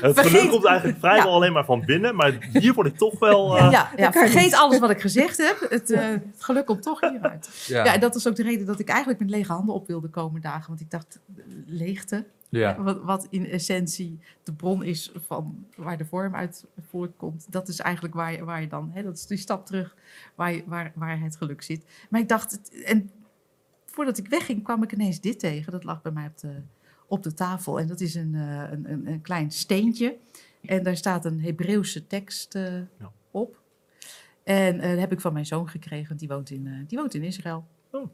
Het geluk komt eigenlijk vrijwel alleen maar van binnen, maar hier word ik toch wel... eh, Ja, vergeet alles wat ik gezegd heb. Het, eh, het geluk komt toch hieruit. Ja, Ja, en dat is ook de reden dat ik eigenlijk met lege handen op wilde komen dagen. Want ik dacht, eh, leegte, ja. wat, wat in essentie de bron is van waar de vorm uit voortkomt. Dat is eigenlijk waar je, waar je dan, hè, dat is die stap terug waar, je, waar, waar het geluk zit. Maar ik dacht, en voordat ik wegging kwam ik ineens dit tegen. Dat lag bij mij op de, op de tafel. En dat is een, eh, een, een, een klein steentje. En daar staat een Hebreeuwse tekst eh, Ja. op. En eh, dat heb ik van mijn zoon gekregen, want die woont in, eh, die woont in Israël. Oh.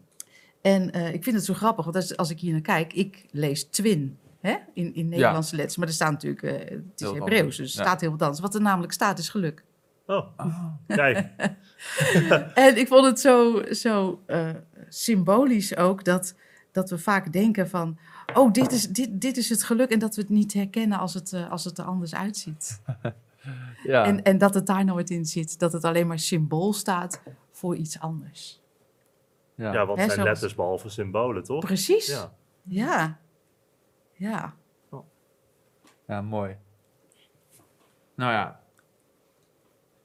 En eh, ik vind het zo grappig, want als, als ik hier naar kijk, ik lees twin hè, in, in Nederlandse letters. Maar er staat natuurlijk, eh, het is Hebreeuws, dus er ja. staat heel wat anders. Wat er namelijk staat is geluk. Oh, kijk. En ik vond het zo, zo eh, symbolisch ook dat, dat we vaak denken van... oh, dit is, dit, dit is het geluk en dat we het niet herkennen als het, als het er anders uitziet. ja. En, en dat het daar nooit in zit. Dat het alleen maar symbool staat voor iets anders. Ja. Ja, zijn zoals- letters behalve symbolen, toch? Precies. Ja. Ja. Ja. Ja, mooi. Nou ja.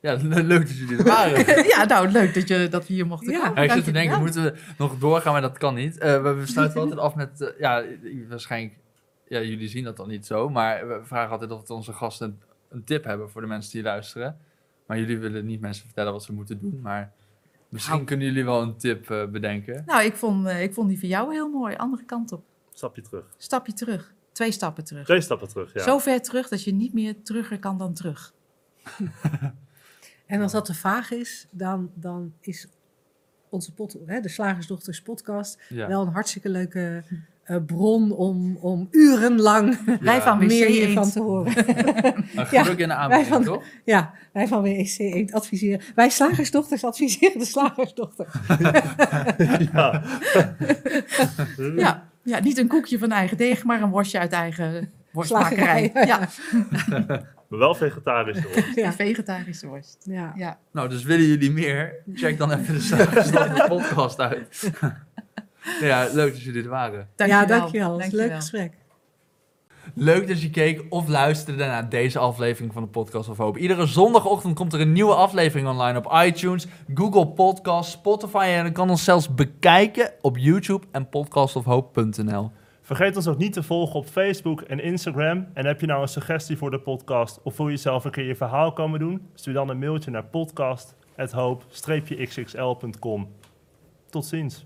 Ja, le- leuk dat jullie er waren. ja, nou, leuk dat, je, dat we hier mochten Ja. komen. Ja, ik zit te denken, moeten we nog doorgaan, maar dat kan niet. Eh, we we sluiten altijd af met, eh, ja, waarschijnlijk, ja, jullie zien dat dan niet zo, maar we vragen altijd of onze gasten een, een tip hebben voor de mensen die luisteren. Maar jullie willen niet mensen vertellen wat ze moeten doen, maar misschien kunnen jullie wel een tip eh, bedenken. Nou, ik vond, eh, ik vond die van jou heel mooi. Andere kant op. Stapje terug. Stapje terug. Twee stappen terug. Twee stappen terug, ja. Zo ver terug dat je niet meer terugger kan dan terug. En als dat te vaag is, dan, dan is onze pot, hè, de Slagersdochters podcast Ja. wel een hartstikke leuke bron om, om urenlang Wij van WC meer hiervan te horen. Geluk in de aanbieding, toch? Ja, wij van WEC Eend adviseren. Wij slagersdochters adviseren de slagersdochter. Ja. Ja, ja, niet een koekje van eigen deeg, maar een worstje uit eigen worstmakerij. Slagerij, Ja, Maar wel vegetarisch hoor. Ja. vegetarische worst. Ja. Ja. Nou, dus willen jullie meer? Check dan even de Slagersdochter podcast uit. ja, leuk dat jullie er waren. ja, Dankjewel. dankjewel. Is een leuk gesprek. Leuk dat je keek of luisterde naar deze aflevering van de Podcast of Hope. Iedere zondagochtend komt er een nieuwe aflevering online op iTunes, Google Podcasts, Spotify en je kan ons zelfs bekijken op YouTube en podcastofhope.nl. Vergeet ons ook niet te volgen op Facebook en Instagram. En heb je nou een suggestie voor de podcast of wil je zelf een keer je verhaal komen doen? Stuur dan een mailtje naar podcast.hoop-xxl.com. Tot ziens.